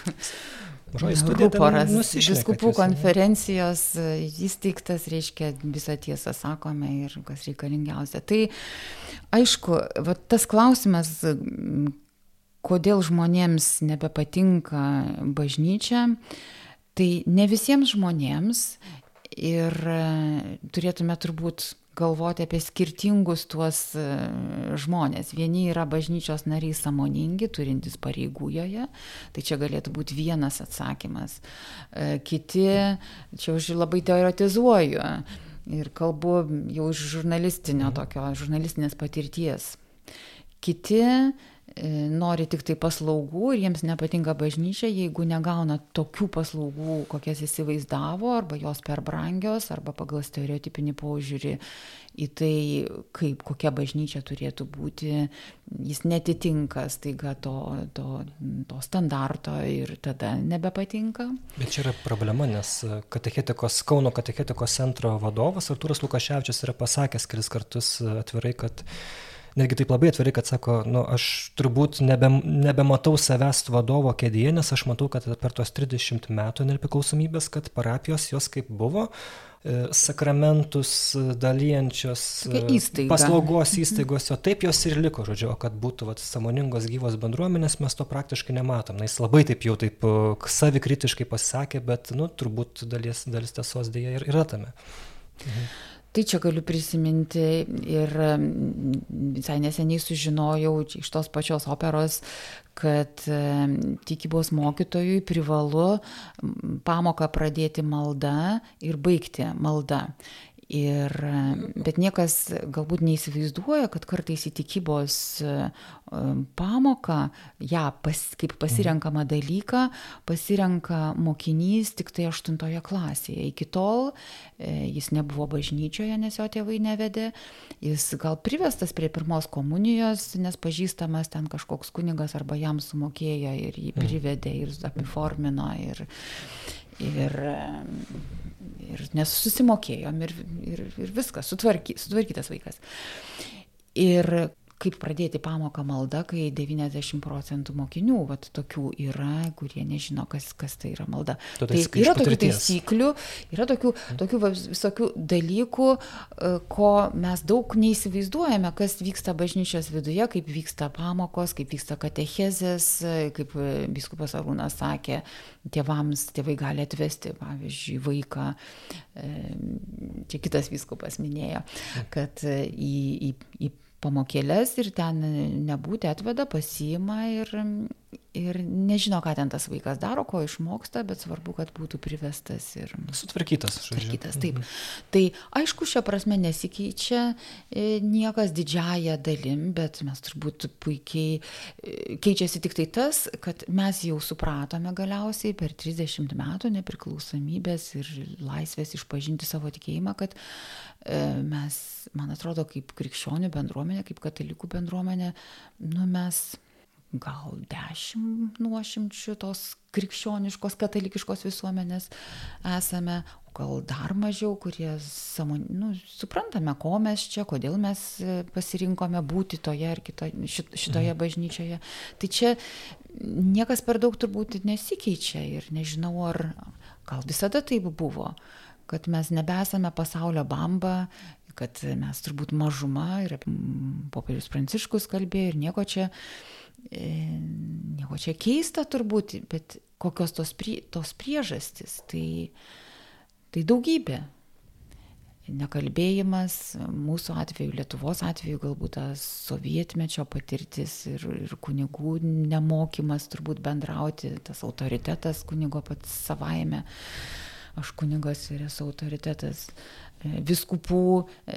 Mažoji studija. Poras viskupų konferencijos įsteigtas, reiškia, visą tiesą sakome ir kas reikalingiausia. Tai aišku, va, tas klausimas, kodėl žmonėms nebepatinka bažnyčia, tai ne visiems žmonėms ir turėtume turbūt galvoti apie skirtingus tuos e, žmonės. Vieni yra bažnyčios nariai samoningi, turintys pareigų joje, tai čia galėtų būti vienas atsakymas. E, kiti, čia aš labai teoretizuoju ir kalbu jau iš žurnalistinio tokio, žurnalistinės patirties. Kiti nori tik tai paslaugų ir jiems nepatinka bažnyčia, jeigu negauna tokių paslaugų, kokias įsivaizdavo, arba jos per brangios, arba pagal stereotipinį požiūrį į tai, kaip kokia bažnyčia turėtų būti, jis netitinka staiga to, to, to standarto ir tada nebepatinka. Bet čia yra problema, nes katechetikos, Kauno katechetikos centro vadovas Arturas Lukaševičius yra pasakęs kelis kartus atvirai, kad netgi taip labai atvirai, kad sako, nu, aš turbūt nebe, nebematau savęs vadovo kėdėje, nes aš matau, kad per tuos 30 metų nepriklausomybės, kad parapijos jos kaip buvo, e, sakramentus dalyjančios e, Įstaiga. paslaugos mhm. įstaigos, o taip jos ir liko, žodžiu, o kad būtų vat, samoningos gyvos bendruomenės, mes to praktiškai nematom. Na, jis labai taip jau taip e, savikritiškai pasakė, bet, nu, turbūt dalis, dalis tiesos dėja ir yra tame. Mhm. Tai čia galiu prisiminti ir visai neseniai sužinojau iš tos pačios operos, kad tikybos mokytojui privalu pamoką pradėti malda ir baigti malda. Ir, bet niekas galbūt neįsivaizduoja, kad kartais į tikybos pamoką, ją pas, kaip pasirenkamą dalyką, pasirenka mokinys tik tai aštuntoje klasėje. Iki tol e, jis nebuvo bažnyčioje, nes jo tėvai nevedė. Jis gal privestas prie pirmos komunijos, nes pažįstamas ten kažkoks kunigas arba jam sumokėjo ir jį privedė ir apiformino. Ir, ir, ir nes susimokėjom ir, ir, ir viskas, sutvarky, sutvarkytas vaikas. Ir kaip pradėti pamoką malda, kai 90 procentų mokinių, vat, tokių yra, kurie nežino, kas, kas tai yra malda. Tu tai yra tokių taisyklių, yra tokių, tokių visokių dalykų, e, ko mes daug neįsivaizduojame, kas vyksta bažnyčios viduje, kaip vyksta pamokos, kaip vyksta katechezės, e, kaip e, biskupas Arūnas sakė, tėvams, tėvai gali atvesti, pavyzdžiui, vaiką, čia kitas biskupas minėjo, kad į, į, į pamokėles ir ten nebūti atveda, pasiima ir, ir nežino, ką ten tas vaikas daro, ko išmoksta, bet svarbu, kad būtų privestas ir sutvarkytas. Sutvarkytas, taip. Mhm. Tai aišku, šia prasme nesikeičia e, niekas didžiaja dalim, bet mes turbūt puikiai e, keičiasi tik tai tas, kad mes jau supratome galiausiai per 30 metų nepriklausomybės ir laisvės išpažinti savo tikėjimą, kad mes, man atrodo, kaip krikščionių bendruomenė, kaip katalikų bendruomenė, nu mes gal dešimt nuošimčių tos krikščioniškos, katalikiškos visuomenės esame, o gal dar mažiau, kurie samon, nu, suprantame, ko mes čia, kodėl mes pasirinkome būti toje ar kito, šit, šitoje mhm. bažnyčioje. Tai čia niekas per daug turbūt nesikeičia ir nežinau, ar gal visada taip buvo, kad mes nebesame pasaulio bamba, kad mes turbūt mažuma ir popiežius Pranciškus kalbėjo ir nieko čia E, nieko čia keista turbūt, bet kokios tos, prie, tos priežastys, tai, tai daugybė. Nekalbėjimas, mūsų atveju, Lietuvos atveju galbūt tas sovietmečio patirtis ir, ir kunigų nemokymas turbūt bendrauti, tas autoritetas kunigo pats savaime. Aš kunigas ir esu autoritetas. Uh, viskupų e,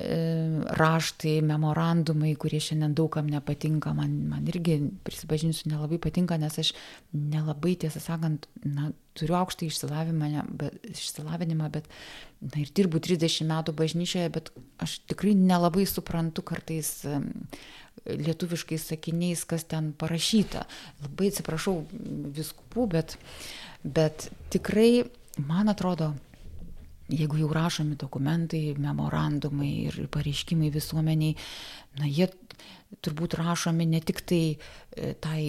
raštai, memorandumai, kurie šiandien daugam nepatinka, man, man irgi, prisipažinsiu, nelabai patinka, nes aš nelabai, tiesą sakant, na, turiu aukštą išsilavinimą, bet, išsilavinimą, bet na, ir dirbu 30 metų bažnyčioje, bet aš tikrai nelabai suprantu kartais lietuviškais sakiniais, kas ten parašyta. Labai atsiprašau viskupų, bet, bet tikrai, man atrodo, jeigu jau rašomi dokumentai, memorandumai ir pareiškimai visuomeniai, na jie turbūt rašomi ne tik tai e, tai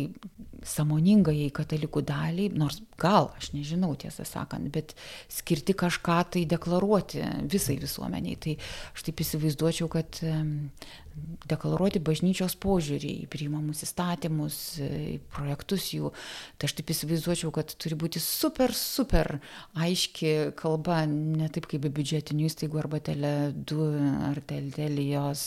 samoningai katalikų daliai, nors gal, aš nežinau tiesą sakant, bet skirti kažką tai deklaruoti visai visuomeniai. Tai aš taip įsivaizduočiau, kad deklaruoti bažnyčios požiūrį į priimamus įstatymus, į projektus jų. Tai aš taip įsivaizduočiau, kad turi būti super, super aiški kalba, ne taip kaip biudžetinių įstaigų arba Tele2 ar Teltelijos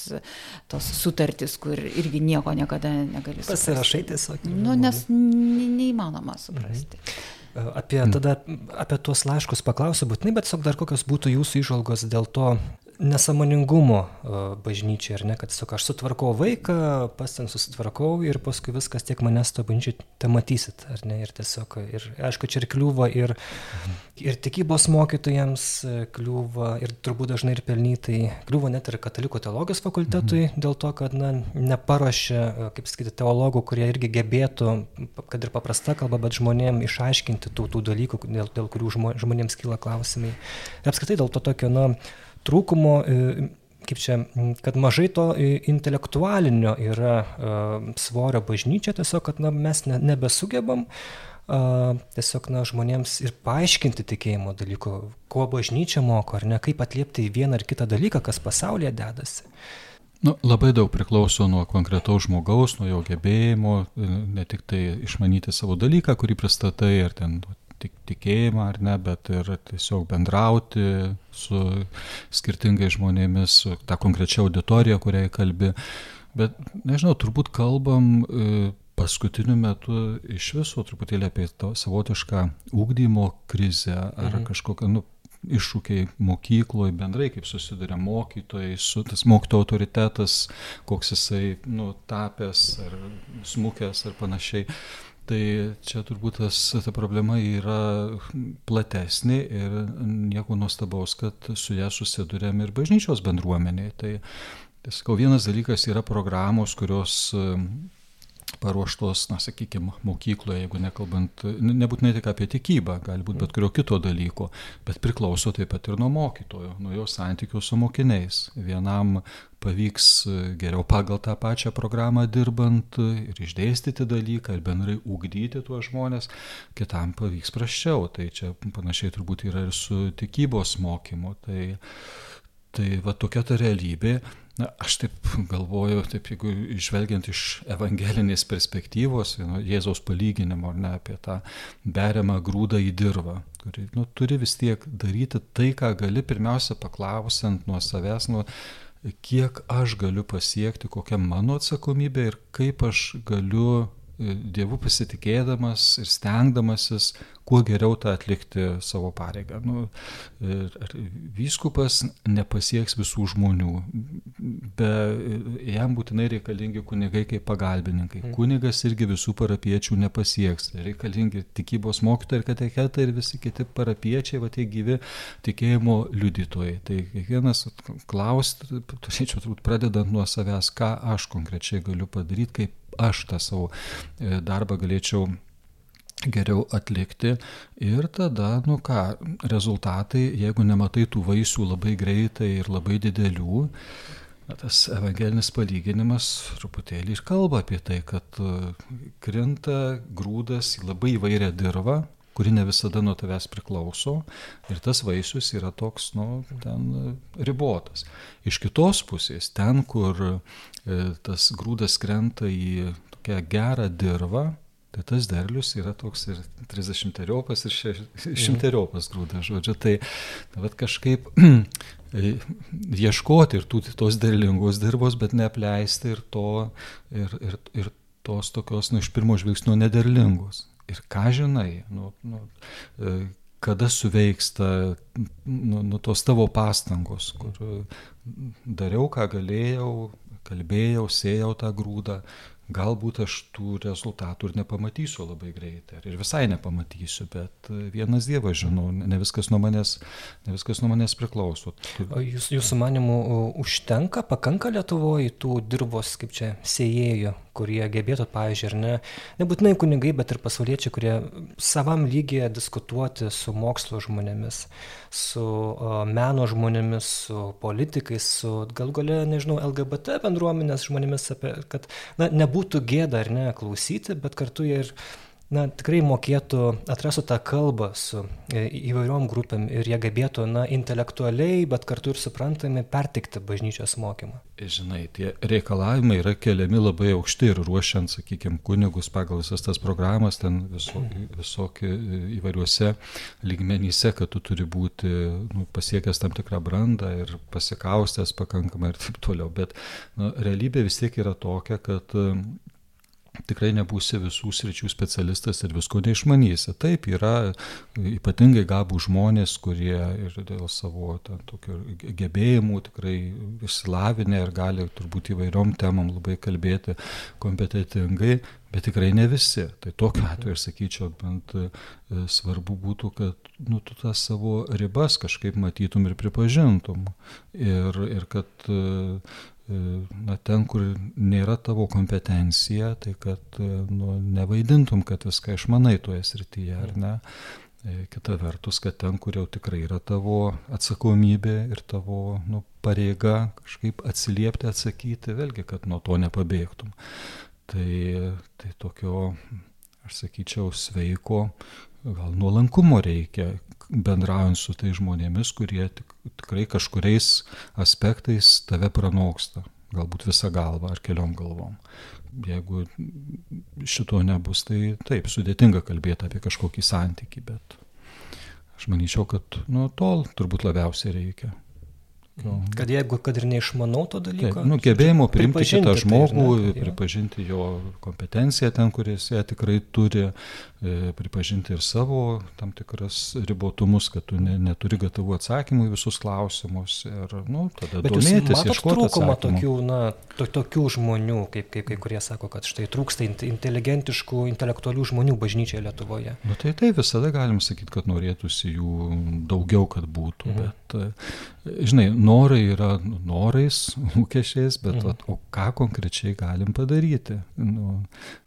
tos sutartys, kur irgi nieko niekada negali suprasti. Pasirašai tiesiog. Nu, nes neįmanoma suprasti. Mhm. Apie, tada, apie tuos laiškus paklausiu būtinai, bet tiesiog dar kokios būtų jūsų išvalgos dėl to nesamoningumo bažnyčiai, ar ne, kad tiesiog aš sutvarkau vaiką, pas ten susitvarkau ir paskui viskas tiek manęs to bažnyčiai te matysit, ar ne, ir tiesiog, ir aišku, čia ir kliūva, ir, ir tikybos mokytojams kliūva, ir turbūt dažnai ir pelnytai, kliūva net ir katalikų teologijos fakultetui, mhm. dėl to, kad, na, neparuošia, kaip sakyti, teologų, kurie irgi gebėtų, kad ir paprasta kalba, bet žmonėms išaiškinti tų, tų dalykų, dėl, dėl kurių žmonėms kyla klausimai. Ir apskritai dėl to tokio, na, trūkumo, e, kaip čia, kad mažai to e, intelektualinio yra e, svorio bažnyčia, tiesiog, kad na, mes ne, nebesugebam tiesiog na, žmonėms ir paaiškinti tikėjimo dalyko, ko bažnyčia moko, ar ne, kaip atliepti į vieną ar kitą dalyką, kas pasaulyje dedasi. Nu, labai daug priklauso nuo konkretaus žmogaus, nuo jo gebėjimo, ne tik tai išmanyti savo dalyką, kurį pristatai, ar ten tik tikėjimą ar ne, bet ir tiesiog bendrauti su skirtingais žmonėmis, su tą konkrečią auditoriją, kuriai kalbi. Bet, nežinau, turbūt kalbam e, paskutiniu metu iš viso truputėlį apie to savotišką ūkdymo krizę ar mhm. kažkokią, nu, iššūkiai mokykloje, bendrai kaip susiduria mokytojai, su tas mokytojo autoritetas, koks jisai nu, tapęs ar smukęs ar panašiai. Tai čia turbūt tas, ta problema yra platesnė ir nieko nuostabaus, kad su ją susidurėm ir bažnyčios bendruomeniai. Tai, tai sakau, vienas dalykas yra programos, kurios paruoštos, na, sakykime, mokykloje, jeigu nekalbant, nebūtinai tik apie tikybą, gali būti bet kurio kito dalyko, bet priklauso taip pat ir nuo mokytojo, nuo jo santykių su mokiniais. Vienam pavyks geriau pagal tą pačią programą dirbant ir išdėstyti dalyką ir bendrai ugdyti tuos žmonės, kitam pavyks praščiau. Tai čia panašiai turbūt yra ir su tikybos mokymu. Tai, tai va tokia ta realybė. Na, aš taip galvoju, taip jeigu žvelgiant iš evangelinės perspektyvos, nu, Jėzaus palyginimo, ar ne, apie tą beriamą grūdą į dirvą, kuri nu, turi vis tiek daryti tai, ką gali, pirmiausia paklausiant nuo savęs, nuo kiek aš galiu pasiekti, kokia mano atsakomybė ir kaip aš galiu Dievu pasitikėdamas ir stengdamasis kuo geriau tą atlikti savo pareigą. Nu, vyskupas nepasieks visų žmonių, be jam būtinai reikalingi kunigai kaip pagalbininkai. Mm. Kunigas irgi visų parapiečių nepasieks. Reikalingi tikybos mokytojai ir kateketai ir visi kiti parapiečiai, va tie gyvi tikėjimo liudytojai. Tai kiekvienas klausti, turėčiau turbūt pradedant nuo savęs, ką aš konkrečiai galiu padaryti, kaip aš tą savo e, darbą galėčiau geriau atlikti. Ir tada, nu ką, rezultatai, jeigu nematai tų vaisių labai greitai ir labai didelių, tas evangelinis palyginimas truputėlį ir kalba apie tai, kad e, krinta grūdas į labai įvairią dirvą, kuri ne visada nuo tavęs priklauso ir tas vaisius yra toks, nu, ten e, ribotas. Iš kitos pusės, ten, kur e, tas grūdas krenta į tokią gerą dirvą, Tai tas derlius yra toks ir 30 teriopas, ir 100 teriopas grūdas, žodžiu. Tai, tai kažkaip *clears throat* ieškoti ir tų, tos derlingos dirbos, bet neapleisti ir, to, ir, ir, ir tos tokios, nu, iš pirmo žvilgsnio nederlingos. Ir ką žinai, nu, nu, e, kada suveiksta nu, nu, tos tavo pastangos, kur dariau, ką galėjau, kalbėjau, sėjau tą grūdą, galbūt aš tų rezultatų ir nepamatysiu labai greitai, ir visai nepamatysiu, bet e, vienas Dievas žinau, ne viskas nuo manęs, ne viskas nuo manęs priklauso. O jūs, jūsų manimų užtenka, pakanka Lietuvoje tų dirbos, kaip čia, sėjėjų, kurie gebėtų, pavyzdžiui, ar ne, nebūtinai kunigai, bet ir pasauliečiai, kurie savam lygiai diskutuoti su mokslo žmonėmis, su meno žmonėmis, su politikais, su gal galia, nežinau, LGBT bendruomenės žmonėmis, apie, kad na, nebūtų gėda ar ne klausyti, bet kartu jie ir na, tikrai mokėtų, atrastų tą kalbą su e, įvairiom grupėm ir jie gebėtų, na, intelektualiai, bet kartu ir suprantami pertikti bažnyčios mokymą. Žinai, tie reikalavimai yra keliami labai aukšti ir ruošiant, sakykime, kunigus pagal visas tas programas, ten visokie, visokie įvairiuose lygmenyse, kad tu turi būti nu, pasiekęs tam tikrą brandą ir pasikaustęs pakankamai ir taip toliau. Bet nu, realybė vis tiek yra tokia, kad tikrai nebūsi visų sričių specialistas ir visko neišmanysi. Taip, yra ypatingai gabų žmonės, kurie ir dėl savo ten, gebėjimų tikrai išsilavinę ir gali turbūt įvairiom temam labai kalbėti kompetitingai, bet tikrai ne visi. Tai tokiu atveju aš sakyčiau, bent e, svarbu būtų, kad nu, tu tas savo ribas kažkaip matytum ir pripažintum. Ir, ir kad E, na, ten, kur nėra tavo kompetencija, tai kad e, nu, nevaidintum, kad viską išmanai toje srityje, ar ne? E, kita vertus, kad ten, kur jau tikrai yra tavo atsakomybė ir tavo nu, pareiga kažkaip atsiliepti, atsakyti, vėlgi, kad nuo to nepabėgtum. Tai, tai tokio, aš sakyčiau, sveiko, gal nuolankumo reikia, bendraujant su tai žmonėmis, kurie tik, tikrai kažkuriais aspektais tave pranoksta, galbūt visą galvą ar keliom galvom. Jeigu šito nebus, tai taip, sudėtinga kalbėti apie kažkokį santykį, bet aš manyčiau, kad nuo tol turbūt labiausiai reikia. Kad jeigu, kad ir neišmanau to dalyko. Taip, nu, gebėjimo priimti kitą tai, žmogų, tai, ne, pripažinti jo kompetenciją ten, kuris ją tikrai turi, e, pripažinti ir savo tam tikras ribotumus, kad tu ne, neturi gatavų atsakymų į visus klausimus ir, nu, tada Bet domėtis, ieškoti trūkumą tokių, na, to, tokių žmonių, kaip, kaip kai kurie sako, kad štai trūksta inteligentiškų, intelektualių žmonių bažnyčioje Lietuvoje. Nu, tai tai visada galim sakyti, kad norėtųsi jų daugiau, kad būtų, mhm. bet, žinai, norai yra norais, lūkesčiais, bet mhm. vat, o ką konkrečiai galim padaryti? Nu,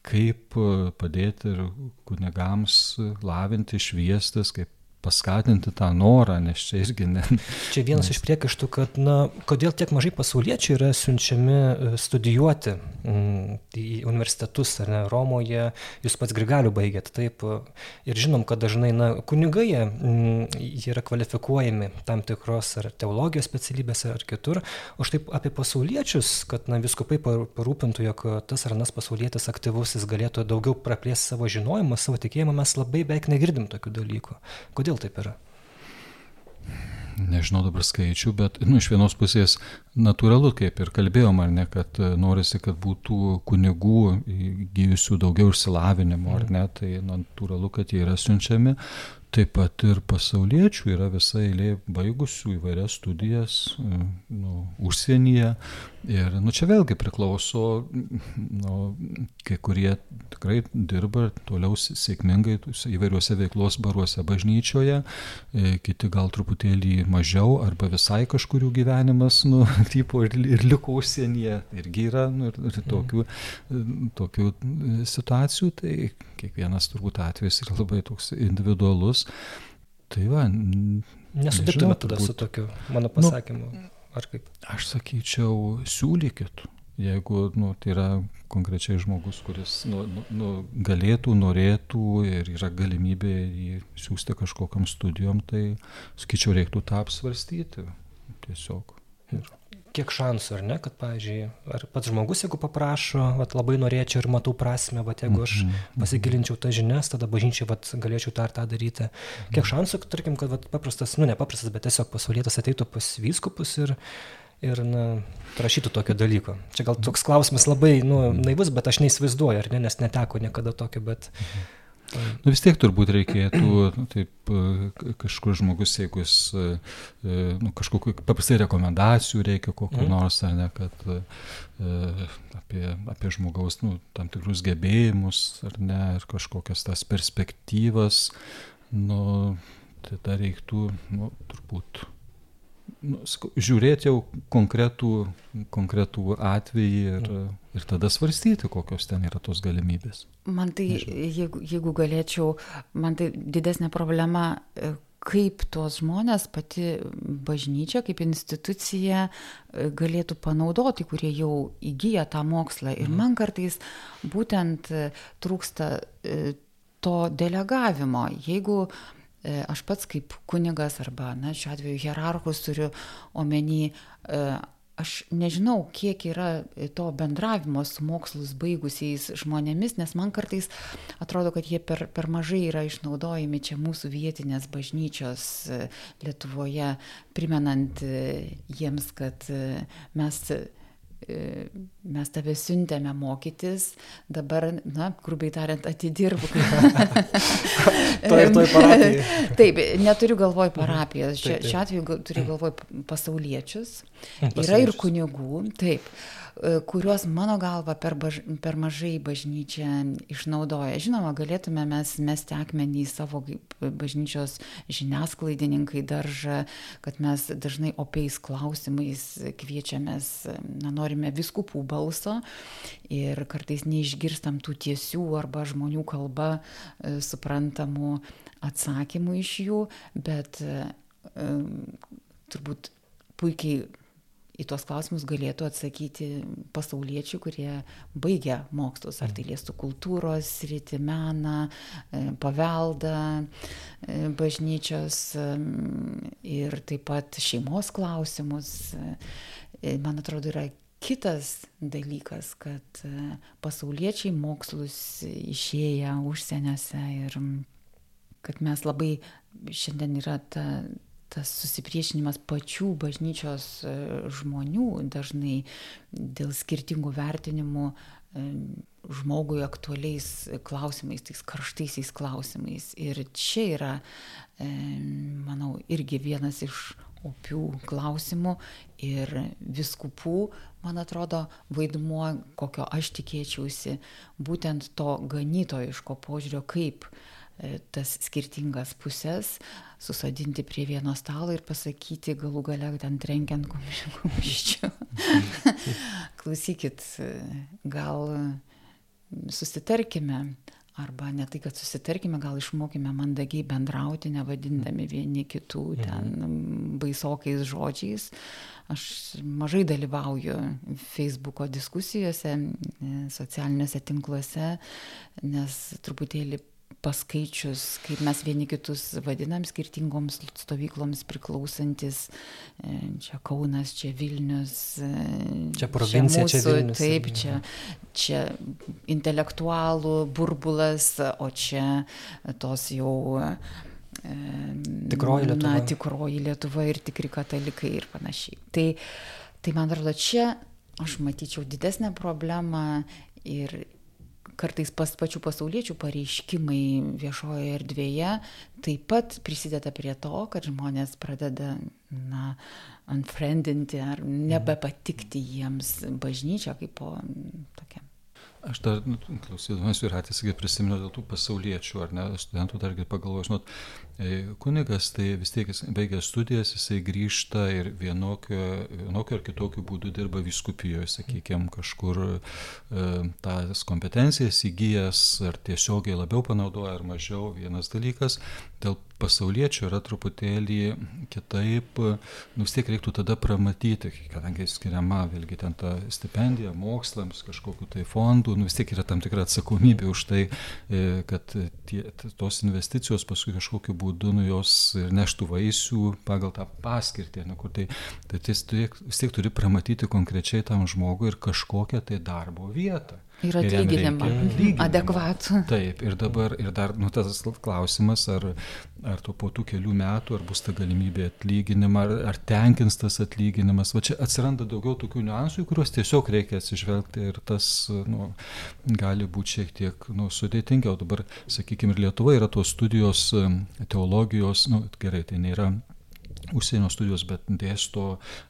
kaip padėti ir kunigams lavinti, šviestis, kaip paskatinti tą norą, nes čia irgi ne. Čia vienas nes... iš priekaištų, kad, na, kodėl tiek mažai pasauliečių yra siunčiami e, studijuoti mm, į universitetus, ar ne, Romoje, jūs pats Grigalių baigėt, taip, ir žinom, kad dažnai, na, kunigai mm, jie yra kvalifikuojami tam tikros ar teologijos specialybės ar kitur, o štai apie pasauliečius, kad, na, viskupai parūpintų, jog tas ar anas pasaulietis aktyvus, jis galėtų daugiau praplėsti savo žinojimą, savo tikėjimą, mes labai beveik negirdim tokių dalykų. Kodėl Kodėl taip yra? Nežinau dabar skaičių, bet nu, iš vienos pusės natūralu, kaip ir kalbėjom, ar ne, kad e, norisi, kad būtų kunigų įgyjusių daugiau išsilavinimo, ar ne, tai natūralu, kad jie yra siunčiami. Taip pat ir pasauliečių yra visa eilė baigusių įvairias studijas e, nu, užsienyje. Ir nu, čia vėlgi priklauso, nu, kai kurie tikrai dirba toliau sėkmingai įvairiuose veiklos baruose bažnyčioje, e, kiti gal truputėlį mažiau arba visai kažkurių gyvenimas, nu, *laughs* tipo ir, ir liko užsienyje. Irgi yra nu, ir, ir tokių, tokių situacijų, tai kiekvienas turbūt atvejis yra labai toks individualus. Tai va. Nesutiktume tada turbūt, su tokiu mano pasakymu. Nu, Ar kaip? Aš sakyčiau, siūlykit. Jeigu nu, tai yra konkrečiai žmogus, kuris nu, nu, nu, galėtų, norėtų ir yra galimybė jį siūsti kažkokiam studijom, tai sakyčiau, reiktų tą apsvarstyti tiesiog. Ir kiek šansų, ar ne, kad, pavyzdžiui, ar pats žmogus, jeigu paprašo, vat, labai norėčiau ir matau prasme, vat, jeigu aš pasigilinčiau tas žinias, tada bažnyčiai vat, galėčiau tą ar tą daryti. Kiek šansų, tarkim, kad vat, paprastas, nu ne paprastas, bet tiesiog pasaulietas ateitų pas vyskupus ir, ir na, prašytų tokio dalyko. Čia gal toks klausimas labai nu, naivus, bet aš neįsivaizduoju, ar ne, nes neteko niekada tokio, bet... Mhm Nu, vis tiek turbūt reikėtų, nu, taip, kažkur žmogus, jeigu jis, nu, kažkokiu, paprastai rekomendacijų reikia kokiu mm. nors, ar ne, kad apie, apie žmogaus, nu, tam tikrus gebėjimus, ar ne, ir kažkokias tas perspektyvas, nu, tai dar reiktų, nu, turbūt nu, žiūrėti jau konkretų, konkretų atvejį ir, ir tada svarstyti, kokios ten yra tos galimybės. Man tai, jeigu, jeigu galėčiau, man tai didesnė problema, e, kaip tuos žmonės pati bažnyčia, kaip institucija e, galėtų panaudoti, kurie jau įgyja tą mokslą. Ir mhm. man kartais būtent e, trūksta to delegavimo. Jeigu aš pats kaip kunigas arba, na, šiuo atveju hierarchus turiu omeny, e, aš nežinau, kiek yra to bendravimo su mokslus baigusiais žmonėmis, nes man kartais atrodo, kad jie per, per mažai yra išnaudojami čia mūsų vietinės bažnyčios e, Lietuvoje, primenant jiems, kad mes mes tave siuntėme mokytis, dabar, na, grubiai tariant, ir *laughs* toj parapijai. *laughs* Taip, neturiu galvoj parapijas, šiuo atveju turiu galvoj pasauliečius. Yra ir kunigų, taip. E, kuriuos mano galva per, baž, per mažai bažnyčia išnaudoja. Žinoma, galėtume mes mesti akmenį į savo bažnyčios žiniasklaidininkai daržą, kad mes dažnai opiais klausimais kviečiamės, na, norime viskupų balso ir kartais neišgirstam tų tiesių arba žmonių kalba e, suprantamų atsakymų iš jų, bet um, turbūt puikiai į tuos klausimus galėtų atsakyti pasauliečiai, kurie baigia mokslus, ar tai mhm. liestų kultūros, sritį, meną, e, paveldą, e, bažnyčios ir taip pat šeimos klausimus. E, man atrodo, yra kitas dalykas, kad pasauliečiai mokslus išėję užsieniuose ir kad mes labai šiandien yra ta tas susipriešinimas pačių bažnyčios e, žmonių dažnai dėl skirtingų vertinimų e, žmogui aktualiais klausimais, tais karštaisiais klausimais. Ir čia yra, e, manau, irgi vienas iš opių klausimų ir viskupų, man atrodo, vaidmuo, kokio aš tikėčiausi, būtent to ganytojiško požiūrio, kaip E, tas skirtingas pusės, susadinti prie vieno stalo ir pasakyti galų gale ten trenkiant kumščiu. *laughs* Klausykit, gal susitarkime, arba ne tai, kad susitarkime, gal išmokime mandagiai bendrauti, nevadindami vieni kitų mhm. ten baisokais žodžiais. Aš mažai dalyvauju Facebook'o diskusijose, socialiniuose tinkluose, nes truputėlį paskaičius, kaip mes vieni kitus vadinam skirtingoms stovykloms priklausantis, e, čia Kaunas, čia Vilnius, e, čia provincija, čia, mūsų, čia Vilnius. Taip, čia, čia intelektualų burbulas, o čia tos jau e, tikroji Lietuva. Na, tikroji Lietuva ir tikri katalikai ir panašiai. Tai, tai man atrodo, čia aš matyčiau didesnę problemą ir kartais pas pačių pasauliečių pareiškimai viešojoje erdvėje taip pat prisideda prie to, kad žmonės pradeda, na, unfriendinti ar nebepatikti jiems bažnyčią kaip po tokia. Aš dar, nu, klausydamas Viratės, prisimenu dėl tų pasauliečių, ar ne, studentų dargi pagalvoju, žinot, kunigas tai vis tiek baigęs studijas, jisai grįžta ir vienokio, vienokio ar kitokio būdu dirba viskupijoje, sakykime, kažkur e, tas kompetencijas įgyjęs, ar tiesiogiai labiau panaudoja, ar mažiau, vienas dalykas. Dėl pasauliečių yra truputėlį kitaip, nu vis tiek reiktų tada pramatyti, kadangi skiriama vėlgi ten ta stipendija mokslams, kažkokiu tai fondu, nu vis tiek yra tam tikra atsakomybė už tai, e, kad tie, tos investicijos paskui kažkokiu būdu nu jos neštų vaisių pagal tą paskirtį, nu, kur tai, tai vis tiek turi pramatyti konkrečiai tam žmogui ir kažkokią tai darbo vietą. Ir atlyginimą. Adekvatų. Taip, ir dabar, ir dar, nu, tas klausimas, ar, ar to po tų kelių metų, ar bus ta galimybė atlyginimą, ar, ar tenkins tas atlyginimas. Va čia atsiranda daugiau tokių niuansų, kuriuos tiesiog reikia atsižvelgti ir tas, nu, gali būti šiek tiek, nu, sudėtingiau. Dabar, sakykime, ir Lietuva yra tos studijos teologijos, nu, gerai, tai nėra užsienio studijos, bet dėsto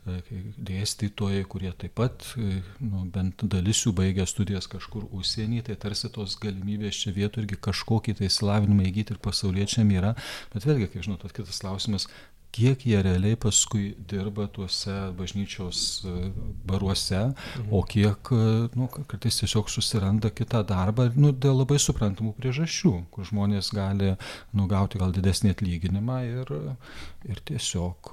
e, dėstytojai, kurie taip pat, e, nu, bent dalis jų baigia studijas kažkur užsienį, tai tarsi tos galimybės čia vietų irgi kažkokį tai įsilavinimą įgyti ir pasauliečiam yra. Bet vėlgi, kaip žinot, kitas klausimas, kiek jie realiai paskui dirba tuose bažnyčios e, baruose, mhm. o kiek nu, kartais tiesiog susiranda kitą darbą nu, dėl labai suprantamų priežasčių, kur žmonės gali nugauti gal didesnį atlyginimą ir, ir tiesiog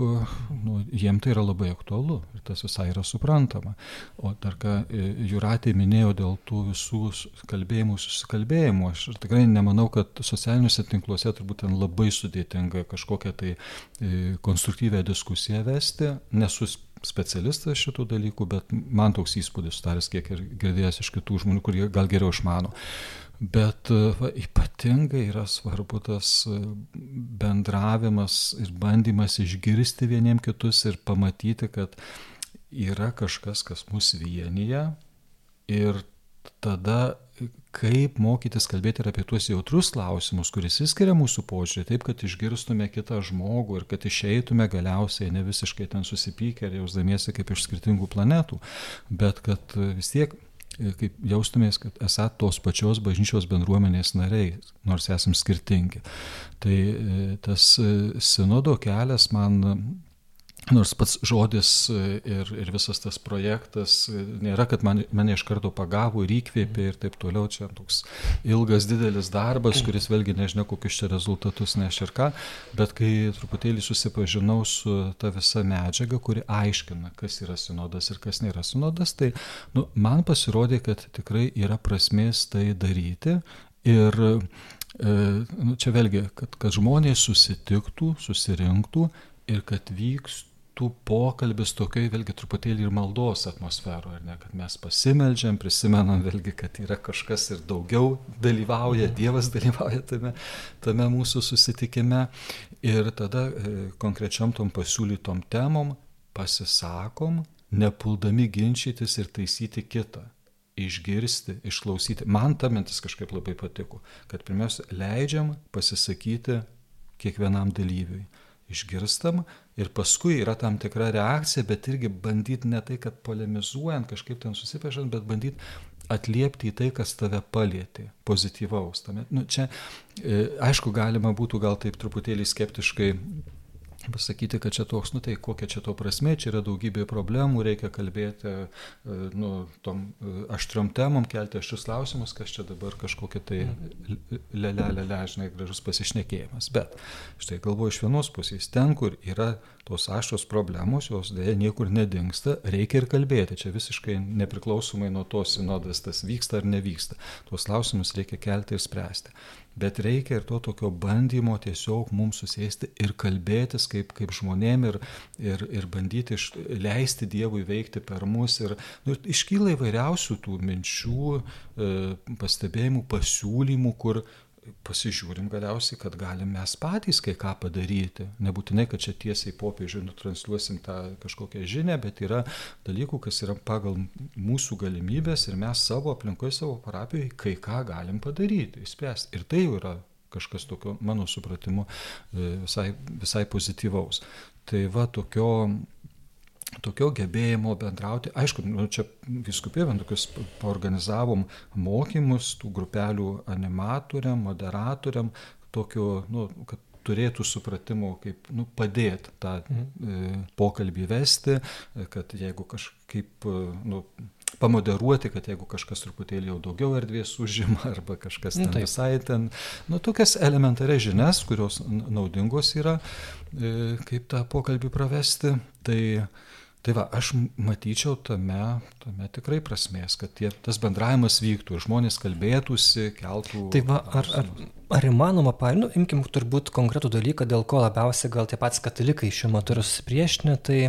nu, jiem tai yra labai aktualu ir tas visai yra suprantama. O dar ką e, Juratė minėjo dėl tų visų kalbėjimų, susikalbėjimų, aš tikrai nemanau, kad socialiniuose tinkluose turbūt ten labai sudėtinga kažkokia tai e, konstruktyvę diskusiją vesti. Nesu specialistas šitų dalykų, bet man toks įspūdis sudaręs, kiek ir girdėjęs iš kitų žmonių, kurie gal geriau išmano. Bet va, ypatingai yra svarbu tas bendravimas ir bandymas išgirsti vieniem kitus ir pamatyti, kad yra kažkas, kas mus vienyje ir tada kaip mokytis kalbėti ir apie tuos jautrus klausimus, kuris įskiria mūsų požiūrį, taip, kad išgirstume kitą žmogų ir kad išeitume galiausiai ne visiškai ten susipykę ir jausdamiesi kaip iš skirtingų planetų, bet kad vis tiek kaip jaustumės, kad esat tos pačios bažnyčios bendruomenės nariai, nors esam skirtingi. Tai e, tas e, sinodo kelias man Nors pats žodis e, ir, ir visas tas projektas e, nėra, kad man, mane iš karto pagavo ir įkvėpė ir taip toliau, čia toks ilgas, didelis darbas, kuris vėlgi nežinia, kokius čia rezultatus neš ir ką, bet kai truputėlį susipažinau su ta visa medžiaga, kuri aiškina, kas yra sinodas ir kas nėra sinodas, tai nu, man pasirodė, kad tikrai yra prasmės tai daryti. Ir e, nu, čia vėlgi, kad, kad žmonės susitiktų, susirinktų ir kad vyks tų pokalbis tokioj vėlgi truputėlį ir maldos atmosferoje, ne, kad mes pasimeldžiam, prisimenam vėlgi, kad yra kažkas ir daugiau dalyvauja, Dievas dalyvauja tame, tame mūsų susitikime ir tada e, konkrečiam tom pasiūlytom temom pasisakom, nepuldami ginčytis ir taisyti kitą išgirsti, išklausyti. Man ta mintis kažkaip labai patiko, kad pirmiausia, leidžiam pasisakyti kiekvienam dalyviui išgirstam ir paskui yra tam tikra reakcija, bet irgi bandyti ne tai, kad polemizuojant, kažkaip ten susipešant, bet bandyti atliepti į tai, kas tave palėtė, pozityvaus. Tame, nu, čia, e, aišku, galima būtų gal taip truputėlį skeptiškai pasakyti, kad čia toks, nu tai kokia čia to prasme, čia yra daugybė problemų, reikia kalbėti, e, nu, tom e, aštriom temom, kelti aštrius klausimus, kas čia dabar kažkokia tai lelelelė, žinai, gražus pasišnekėjimas. Bet štai galvoju iš vienos pusės, ten, kur yra tos aštrios problemos, jos dėja niekur nedingsta, reikia ir kalbėti. Čia visiškai nepriklausomai nuo to sinodas tas vyksta ar nevyksta. Tuos klausimus reikia kelti ir spręsti bet reikia ir to tokio bandymo tiesiog mums susėsti ir kalbėtis kaip, kaip žmonėm ir, ir, ir bandyti iš, leisti Dievui veikti per mus. Ir nu, iškyla įvairiausių tų minčių, e, pastebėjimų, pasiūlymų, kur pasižiūrim galiausiai, kad galim mes patys kai ką padaryti. Nebūtinai, kad čia tiesiai popiežiui nutransliuosim tą kažkokią žinę, bet yra dalykų, kas yra pagal mūsų galimybės ir mes savo aplinkoje, savo parapijoje kai ką galim padaryti, įspręsti. Ir tai jau yra kažkas tokio, mano supratimu, e, visai, visai pozityvaus. Tai va tokio tokio gebėjimo bendrauti. Aišku, nu, čia viskupė tokius paorganizavom mokymus tų grupelių animatoriam, moderatoriam, tokio, nu, kad turėtų supratimo, kaip nu, padėti tą mhm. e, pokalbį vesti, kad jeigu kažkaip nu, pamoderuoti, kad jeigu kažkas truputėlį jau daugiau erdvės užima *laughs* arba kažkas nu, ten nu, visai ten, nu, tokias elementarias žinias, kurios naudingos yra, e, kaip tą pokalbį pravesti, tai Tai va, aš matyčiau tame, tame tikrai prasmės, kad tie, tas bendravimas vyktų ir žmonės kalbėtųsi, keltų. Tai va, ar, ar, Ar įmanoma, nu, imkim turbūt konkretų dalyką, dėl ko labiausiai gal tie patys katalikai šiuo metu yra susipriešinę, tai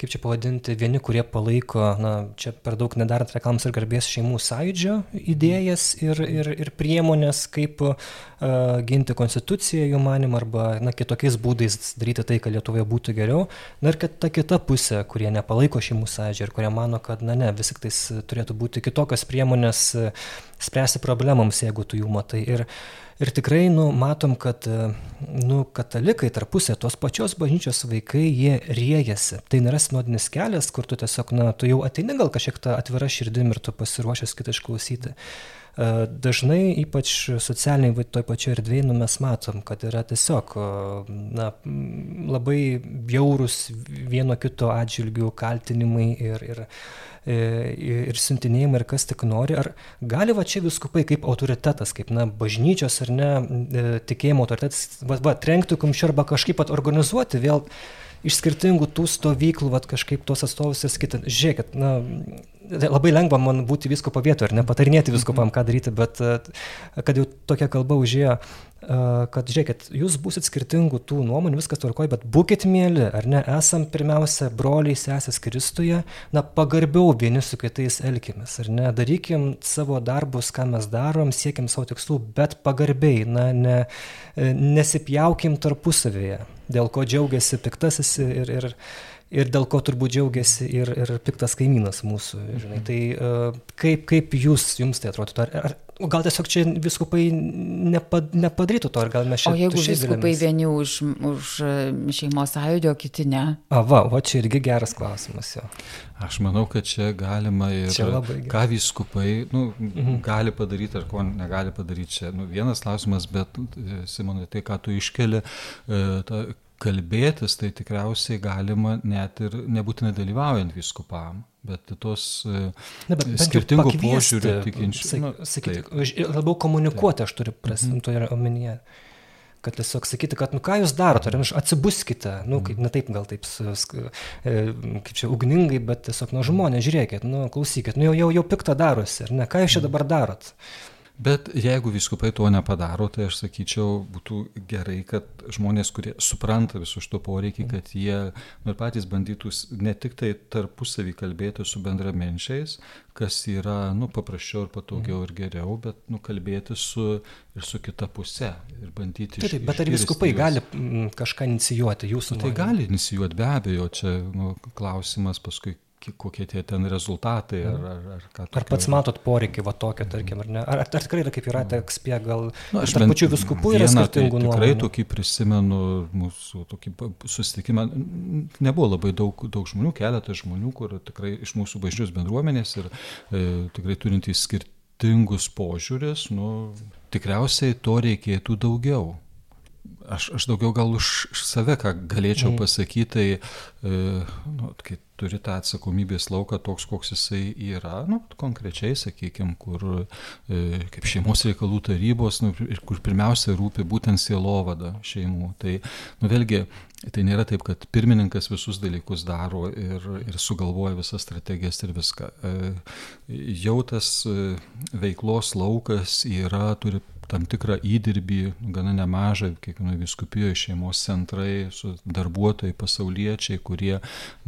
kaip čia pavadinti, vieni, kurie palaiko, na, čia per daug nedarant reklamos ir garbės šeimų sąjūdžio idėjas ir, ir, ir priemonės, kaip uh, ginti konstituciją jų manim, arba, na, kitokiais būdais daryti tai, kad Lietuvoje būtų geriau. Na ir kad ta kita pusė, kurie nepalaiko šeimų sąjūdžio ir kurie mano, kad, na, ne, vis tik tais turėtų būti kitokios priemonės spręsti problemams, jeigu tu jų matai. Ir, Ir tikrai, nu, matom, kad, e, nu, katalikai tarpusė tos pačios bažnyčios vaikai, jie riejasi. Tai nėra sinodinis kelias, kur tu tiesiog, na, tu jau ateini gal kažkiek tą atvirą širdim ir tu pasiruošęs kitą išklausyti. E, dažnai, ypač socialiniai toj pačioj erdvėje, nu, mes matom, kad yra tiesiog na, labai bjaurus vieno kito atžvilgių kaltinimai ir, ir E, ir siuntinėjimai ir kas tik nori. Ar gali va čia viskupai kaip autoritetas, kaip na, bažnyčios ar ne e, tikėjimo autoritetas, va, va trenkti kumščiu arba kažkaip organizuoti vėl iš skirtingų tų stovyklų, va kažkaip tos atstovus ir skaitant. Žiūrėkit, na, labai lengva man būti visko pavietu ir nepatarinėti viskupam, ką daryti, bet e, kad jau tokia kalba užėjo, kad žiūrėkit, jūs busit skirtingų tų nuomonių, viskas tvarkoja, bet būkite mėly, ar ne, esam pirmiausia broliai, sesės Kristuje, na pagarbiau vieni su kitais elkimės, ar ne, darykim savo darbus, ką mes darom, siekim savo tikslų, bet pagarbiai, na, ne, nesipjaukim tarpusavėje, dėl ko džiaugiasi piktasis ir, ir, ir dėl ko turbūt džiaugiasi ir, ir piktas kaimynas mūsų. Žinai. Tai kaip, kaip jūs, jums tai atrodo? Ar, ar, gal tiesiog čia viskupai nepad, nepadarytų to, ar gal mes čia... O jeigu viskupai vieni už, už šeimos sąjūdį, o kiti ne? A, va, va, čia irgi geras klausimas jo. Aš manau, kad čia galima ir čia ką viskupai nu, mhm. gali padaryti ar ko negali padaryti. Čia nu, vienas klausimas, bet Simonai, tai ką tu iškeli, e, ta, kalbėtis tai tikriausiai galima net ir nebūtinai dalyvaujant viskupam, bet tos e, Na, bet skirtingų požiūrių tikinčių. Sak, nu, sakyti, labiau komunikuoti aš turiu prasim, mhm. omenyje. Kad tiesiog sakyti, kad, nu ką jūs darote, ar atsibuskite, nu, kaip, ne taip gal taip, e, kaip čia ugningai, bet tiesiog, nu, žmonės, žiūrėkit, nu, klausykit, nu, jau, jau, jau piktą darosi, ar ne, ką jūs čia mhm. dabar darot? Bet jeigu viskupai to nepadaro, tai aš sakyčiau, būtų gerai, kad žmonės, kurie supranta visų šito poreikį, kad jie nu, ir patys bandytų ne tik tai tarpusavį kalbėti su bendramenčiais, kas yra nu, paprasčiau ir patogiau ir geriau, bet nu, kalbėti su, ir su kita pusė ir bandyti išgirsti. Bet ar viskupai gali kažką inicijuoti jūsų? Nu, tai gali inicijuoti be abejo, čia nu, klausimas paskui kokie tie ten rezultatai ar, ar, ar ką. Ar pats matot poreikį va tokio, tarkim, ar ne? Ar, ar tikrai yra kaip yra tekspė, gal nu, aš tarp pačių viskupų yra skirtingų tai, nuomonių? Tikrai tokį prisimenu mūsų tokį susitikimą. Nebuvo labai daug, daug žmonių, keletas žmonių, kur tikrai iš mūsų bažnyčios bendruomenės ir e, tikrai turintys skirtingus požiūrės, nu, tikriausiai to reikėtų daugiau aš, aš daugiau gal už save, ką galėčiau mm. pasakyti, tai, e, nu, kai turi tą atsakomybės lauką toks, koks jisai yra, nu, konkrečiai, sakykime, kur e, kaip šeimos reikalų tarybos, nu, ir kur pirmiausia rūpi būtent sielovada šeimų. Tai, nu, vėlgi, Tai nėra taip, kad pirmininkas visus dalykus daro ir, ir sugalvoja visas strategijas ir viską. E, jau tas e, veiklos laukas yra, turi tam tikrą įdirbį, gana nemažą, kiekvienoje viskupijoje šeimos centrai, su darbuotojai, pasauliečiai, kurie,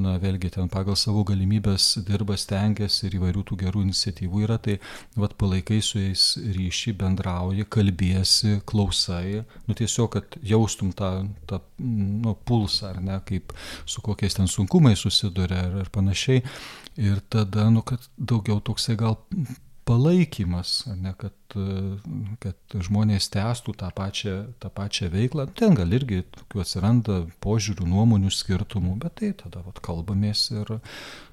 na, vėlgi ten pagal savo galimybės dirba, stengiasi ir įvairių tų gerų iniciatyvų yra, tai, vad, palaikai su jais ryšį, bendrauji, kalbėsi, klausai, nu, tiesiog, kad jaustum tą, tą nu, pulsą, ar ne, kaip su kokiais ten sunkumais susiduria ir, ir panašiai. Ir tada, nu, kad daugiau toksai gal palaikymas, ne, kad, kad žmonės tęstų tą pačią, tą pačią veiklą. Ten gal irgi tokių atsiranda požiūrių, nuomonių skirtumų, bet tai tada vat, kalbamės ir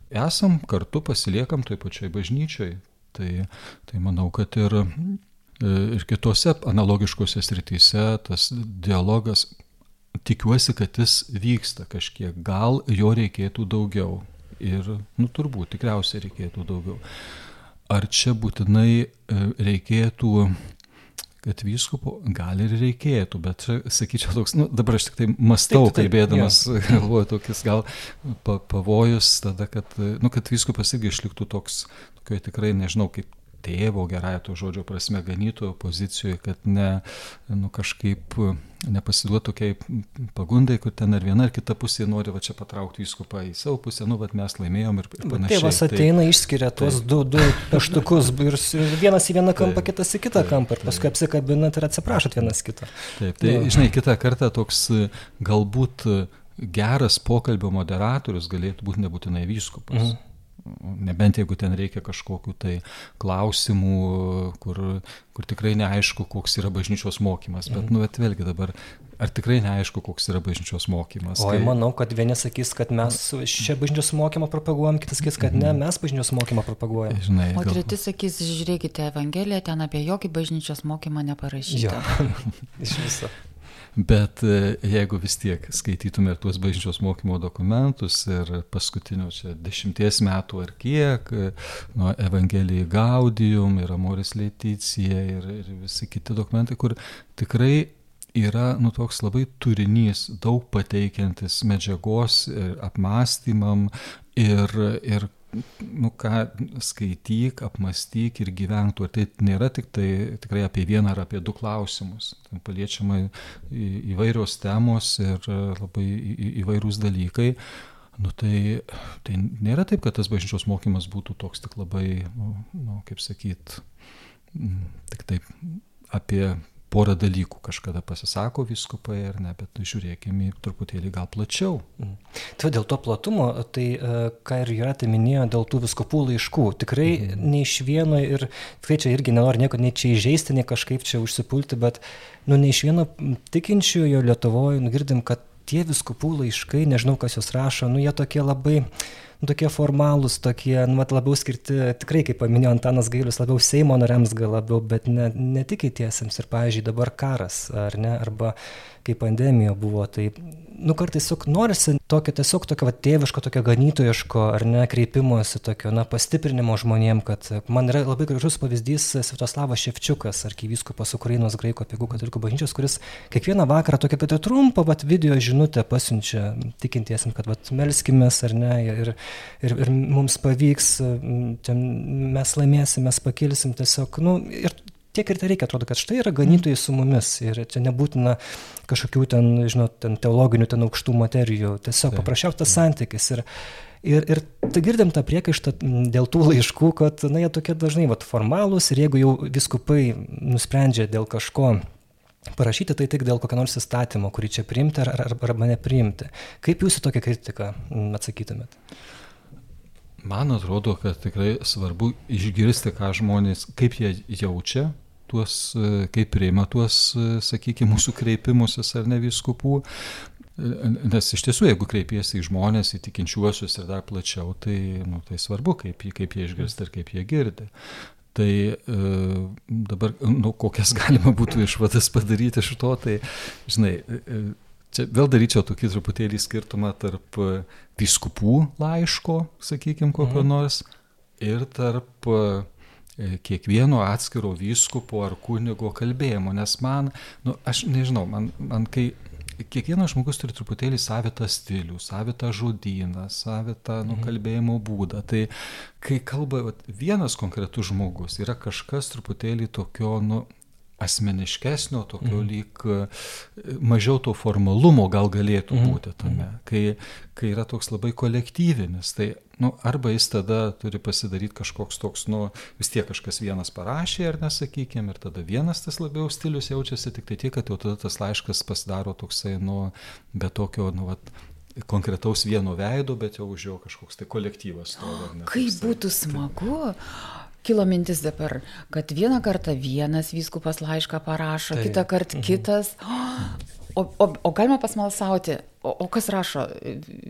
esam kartu, pasiliekam toj pačioj bažnyčioj. Tai, tai manau, kad ir, ir kitose analogiškose srityse tas dialogas, tikiuosi, kad jis vyksta kažkiek, gal jo reikėtų daugiau. Ir, nu, turbūt, tikriausiai reikėtų daugiau ar čia būtinai e, reikėtų kad vyskupo gal ir reikėtų, bet čia, sakyčiau, toks, nu, dabar aš tik tai mastau taip, taip, kalbėdamas, ja. *laughs* galvoju, tokis gal pavojus tada, kad, nu, kad vyskupas irgi išliktų toks, tokio tikrai nežinau, kaip tėvo gerąją to žodžio prasme ganytojo pozicijoje, kad ne, nu, kažkaip nepasiduotų tokiai pagundai, kur ten ar viena ar kita pusė nori va čia patraukti įskupą į savo pusę, nu, bet mes laimėjom ir, ir panašiai. Tėvas ateina, tai, išskiria tuos tai, du, du peštukus ir vienas į vieną kampą, tai, kitas į kitą tai, kampą ir paskui apsikabinat ir atsiprašot vienas kitą. Taip, tai, nu. žinai, kitą kartą toks galbūt geras pokalbio moderatorius galėtų būti nebūtinai vyskupas. Mhm nebent jeigu ten reikia kažkokiu tai klausimų, kur, kur tikrai neaišku, koks yra bažnyčios mokymas. Bet, mhm. nu, bet vėlgi dabar, ar tikrai neaišku, koks yra bažnyčios mokymas? O, kai... manau, kad vieni sakys, kad mes čia bažnyčios mokymą propaguojam, kitas sakys, kad ne, mhm. mes bažnyčios mokymą propaguojam. Žinai, o gal... treti sakys, žiūrėkite Evangeliją, ten apie jokį bažnyčios mokymą neparašyta. *laughs* Iš viso. Bet e, jeigu vis tiek skaitytume tuos bažnyčios mokymo dokumentus ir paskutinių čia dešimties metų ar kiek, e, nuo Evangelijai Gaudium ir Amoris Leticija ir, ir visi kiti dokumentai, kur tikrai yra nu, toks labai turinys, daug pateikiantis medžiagos apmąstymam ir, ir nu ką, skaityk, apmastyk ir gyvenk. Ir tai nėra tik tai tikrai apie vieną ar apie du klausimus. Ten paliečiama įvairios temos ir labai įvairūs dalykai. Nu, tai, tai nėra taip, kad tas bažnyčios mokymas būtų toks tik labai, nu, nu, kaip sakyt, tik taip apie porą dalykų kažkada pasisako viskupai ar ne, bet žiūrėkime truputėlį gal plačiau. Mm. Tai dėl to platumo, tai e, ką ir Juratė minėjo, dėl tų viskupų laiškų, tikrai mm. nei iš vieno ir tikrai čia irgi nenoriu nieko nei čia įžeisti, nei kažkaip čia užsipulti, bet nu nei iš vieno tikinčiojo Lietuvoje nugirdim, kad tie viskupų laiškai, nežinau kas juos rašo, nu jie tokie labai nu, tokie formalūs, tokie, nu, mat, labiau skirti, tikrai, kaip paminėjo Antanas Gailius, labiau Seimo nariams gal labiau, bet ne, ne tik įtiesiams. Ir, pavyzdžiui, dabar karas, ar ne, arba kai pandemija buvo, tai, nu, kartais tiesiog norisi tokio, tiesiog tokio va, tėviško, tokio ganytojiško, ar ne, kreipimuose, tokio, na, pastiprinimo žmonėm, kad man yra labai gražus pavyzdys Sviatoslavas Ševčiukas, arkivyskupas Ukrainos graiko apigų katalikų bažnyčios, kuris kiekvieną vakarą tokią, kad ir trumpą, va, video žinutę pasiunčia tikintiesim, kad, va, melskimės, ar ne, ir, ir, ir mums pavyks, mes laimėsim, mes pakilsim tiesiog, nu, ir tiek ir tai reikia, atrodo, kad štai yra ganytojai su mumis ir čia nebūtina kažkokių ten, žinot, ten teologinių, ten aukštų materijų, tiesiog paprasčiausias santykis. Ir, Ir, ir tai girdim tą priekaištą dėl tų laiškų, kad, na, jie tokie dažnai vat, formalūs ir jeigu jau viskupai nusprendžia dėl kažko parašyti, tai tik dėl kokio nors įstatymo, kurį čia priimti ar, ar, arba nepriimti. Kaip jūs į tokią kritiką atsakytumėt? Man atrodo, kad tikrai svarbu išgirsti, ką žmonės, kaip jie jaučia, tuos, e, kaip priima tuos, e, sakykime, mūsų kreipimusis ar ne viskupų. E, nes iš tiesų, jeigu kreipiesi į žmonės, į tikinčiuosius ir dar plačiau, tai, nu, tai svarbu, kaip, kaip jie išgirsta ir kaip jie girdi. Tai e, dabar, nu, kokias galima būtų išvadas padaryti iš to, tai, žinai, e, čia vėl daryčiau tokį truputėlį skirtumą tarp viskupų laiško, sakykime, kokio mhm. nors, ir tarp E, kiekvieno atskiro vyskupo ar kunigo kalbėjimo, nes man, nu, aš nežinau, man, man kai kiekvienas žmogus turi truputėlį savitą stilių, savitą žodyną, savitą nu, mhm. būdą. Tai kai kalba vat, vienas konkretus žmogus, yra kažkas truputėlį tokio, nu, asmeniškesnio, tokio mm. lyg e, mažiau to formalumo gal galėtų mm. būti tame, mhm. kai, kai yra toks labai kolektyvinis. Tai nu, arba jis tada turi pasidaryti kažkoks toks, nu, vis tiek kažkas vienas parašė, ar nesakykime, ir tada vienas tas labiau stilius jaučiasi, tik tai tiek, kad jau tada tas laiškas pasidaro toksai, nu, be tokio, nu, vat, konkretaus vieno veido, bet jau už jo kažkoks tai kolektyvas. Stovi, Kaip būtų smagu, kilo mintis dabar, kad vieną kartą vienas vyskupas laišką parašo, tai. kitą kartą mhm. kitas. O, o, o galima pasmalsauti, o, o kas rašo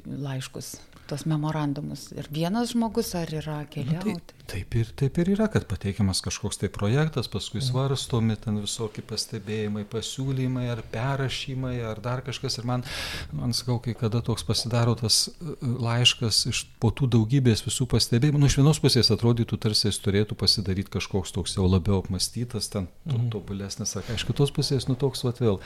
laiškus? tos memorandumus? Ir vienas žmogus, ar yra keli? Nu, tai, taip, ir, taip ir yra, kad pateikiamas kažkoks tai projektas, paskui svarstomi ten visokie pastebėjimai, pasiūlymai, ar perrašymai, ar dar kažkas. Ir man, man sakau, kai kada toks pasidaro tas e, laiškas iš po tų daugybės visų pastebėjimų, nu iš vienos pusės atrodytų tarsi jis turėtų pasidaryti kažkoks toks jau labiau apmastytas, ten mhm. tobulesnis, ar iš kitos pusės, nu toks vat vėl,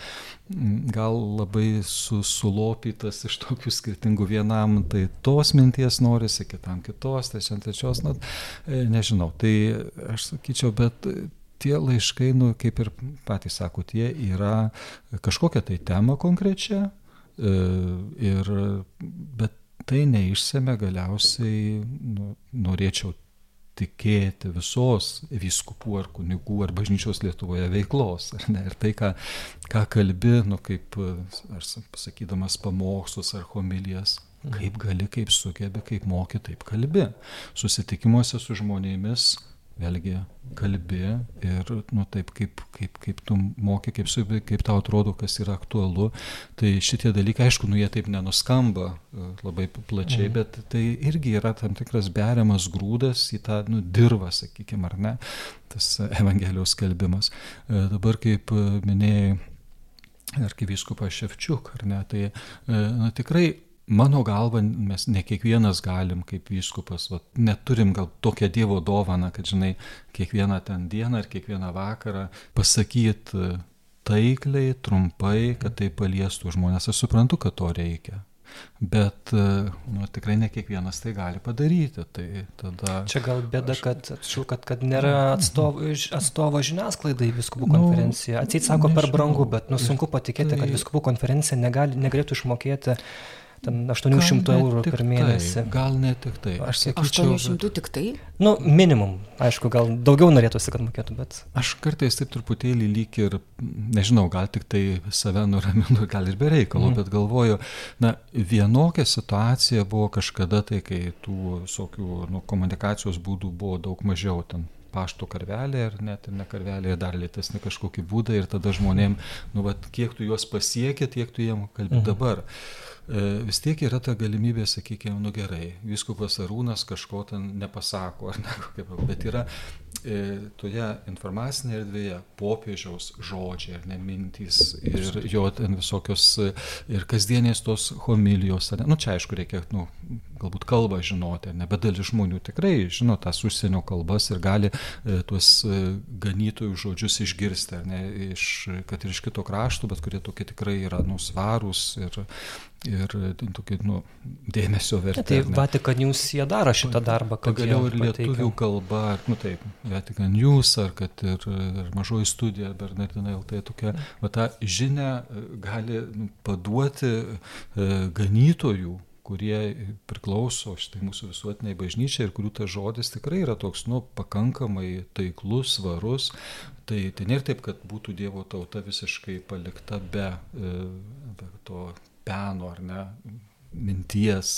gal labai su, sulopytas iš tokių skirtingų vienam, tai to tos minties norisi, kitam kitos, trečiam trečios, na, e, nežinau. Tai aš sakyčiau, bet tie laiškai, nu, kaip ir patys sako, tie yra kažkokia tai tema konkrečia, e, ir, bet tai neišsėmė galiausiai, nu, norėčiau tikėti visos vyskupų ar kunigų ar bažnyčios Lietuvoje veiklos. Ir tai, ką, ką kalbi, nu, kaip, aš pasakydamas pamokslus ar homilijas, Kaip gali, kaip sugebi, kaip moki, taip kalbi. Susitikimuose su žmonėmis vėlgi kalbi ir nu, taip, kaip, kaip, kaip tu moki, kaip, kaip tau atrodo, kas yra aktualu. Tai šitie dalykai, aišku, nu, jie taip nenuskamba e, labai plačiai, mhm. bet tai irgi yra tam tikras beriamas grūdas į tą nu, dirvą, sakykime, ar ne, tas Evangelijos skelbimas. E, dabar, kaip minėjai, arkivyskupas Ševčiuk, ar ne, tai na, tikrai mano galva mes ne kiekvienas galim kaip vyskupas, va, neturim gal tokią Dievo dovaną, kad žinai, kiekvieną ten dieną ar kiekvieną vakarą pasakyti e, taikliai, trumpai, kad tai paliestų žmonės. Aš suprantu, kad to reikia. Bet e, nu, tikrai ne kiekvienas tai gali padaryti. Tai tada, Čia gal bėda, aš... kad, atšau, kad, kad nėra atstovo, atstovo žiniasklaidai viskubų nu, konferencija. Atseit sako nežinau, per brangu, bet nu, sunku patikėti, tai... kad viskubų konferencija negali, negalėtų išmokėti ten 800 eurų per mėnesį. Tai, gal ne tik tai. Aš sakyčiau, 800 tik tai? Nu, minimum, aišku, gal daugiau norėtųsi, kad mokėtų, bet. Aš kartais taip truputėlį lyg ir, nežinau, gal tik tai save nuraminu, *laughs* gal ir be reikalo, mm. bet galvoju, na, vienokia situacija buvo kažkada tai, kai tų visokių nu, komunikacijos būdų buvo daug mažiau ten pašto karvelė ar net ir ne karvelė, dar lėtesnį kažkokį būdą ir tada žmonėm, nu, vat, kiek tu juos pasiekė, tiek tu jiem kalbi mhm. dabar. E, vis tiek yra ta galimybė, sakykime, nu gerai, viskupas Arūnas kažko ten nepasako, ne, *laughs* kokia, bet yra e, toje informacinėje erdvėje popiežiaus žodžiai, ar ne mintys, ir jo ten visokios, ir kasdienės tos homilijos, ne, nu čia aišku reikia, nu, galbūt kalbą žinoti, ne, bet dalis žmonių tikrai žino tas užsienio kalbas ir gali e, tuos e, ganytojų žodžius išgirsti, ne, iš, kad ir iš kito krašto, bet kurie tokie tikrai yra nusvarūs ir, ir tokie, nu, dėmesio verti. Tai Vatikan News jie daro šitą darbą, kad pagaliau ir lietuvių pateikia. kalba, nu taip, Vatikan News ar kad ir, ir mažoji studija Bernardina LT tokia, va tą žinę e, gali nu, paduoti e, ganytojų kurie priklauso šitai mūsų visuotiniai bažnyčiai ir kurių tas žodis tikrai yra toks, nu, pakankamai taiklus, svarus. Tai, tai nėra taip, kad būtų Dievo tauta visiškai palikta be, e, be to peno ar ne minties,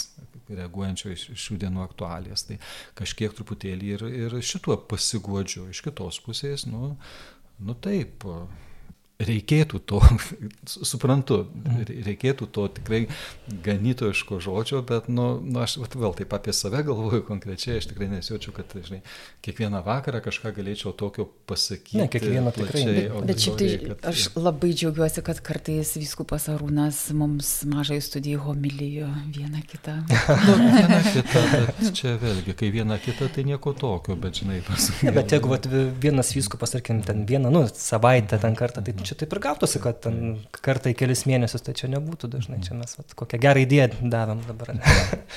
reaguojančio iš šių dienų aktualijas. Tai kažkiek truputėlį ir, ir šituo pasiguodžiu. Iš kitos pusės, nu, nu taip, reikėtų to, *laughs* suprantu, reikėtų to tikrai ganytojiško žodžio, bet, nu, nu aš vėl taip apie save galvoju konkrečiai, aš tikrai nesijaučiu, kad, žinai, kiekvieną vakarą kažką galėčiau tokio pasakyti. Ne, kiekvieną tikrai. Bet, bet šiaip tai kad, aš labai džiaugiuosi, kad kartais viskupas Arūnas mums mažai studijų homilijų vieną kitą. nu, *laughs* vieną kitą, bet čia vėlgi, kai viena kita, tai nieko tokio, bet, žinai, pasakyti. Ne, bet jeigu vat, vienas viskupas, tarkim, ten vieną, nu, savaitę ten kartą, tai čia taip ir gautųsi, kad ten kartą į kelis mėnesius, tai čia nebūtų dažnai, čia mes vat, kokią gerą idėją davėm dabar.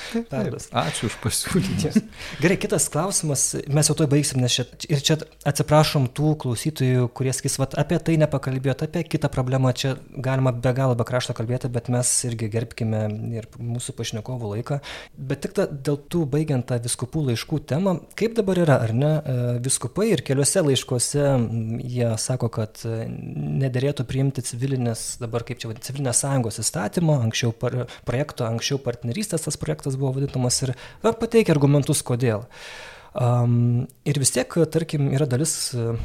*laughs* Ačiū už pasiūlymą. Gerai, kitas klausimas, mes jau to baigsim, nes čia, ir čia atsiprašom tų klausytojų, kurie sakys, vat, apie tai nepakalbėjot, apie kitą problemą, čia galima be galo be krašto kalbėti, bet mes irgi gerbkime ir mūsų pašnekovų laiką. Bet tik ta, dėl tų baigiant tą viskupų laiškų temą, kaip dabar yra, ar ne, e, viskupai ir keliuose laiškuose jie sako, kad nederėtų priimti civilinės, dabar kaip čia vadinasi, civilinės sąjungos įstatymo, anksčiau par, projekto, anksčiau partnerystės tas projektas buvo vadinamas ir na, pateikia argumentus, kodėl. Um, ir vis tiek, tarkim, yra dalis uh,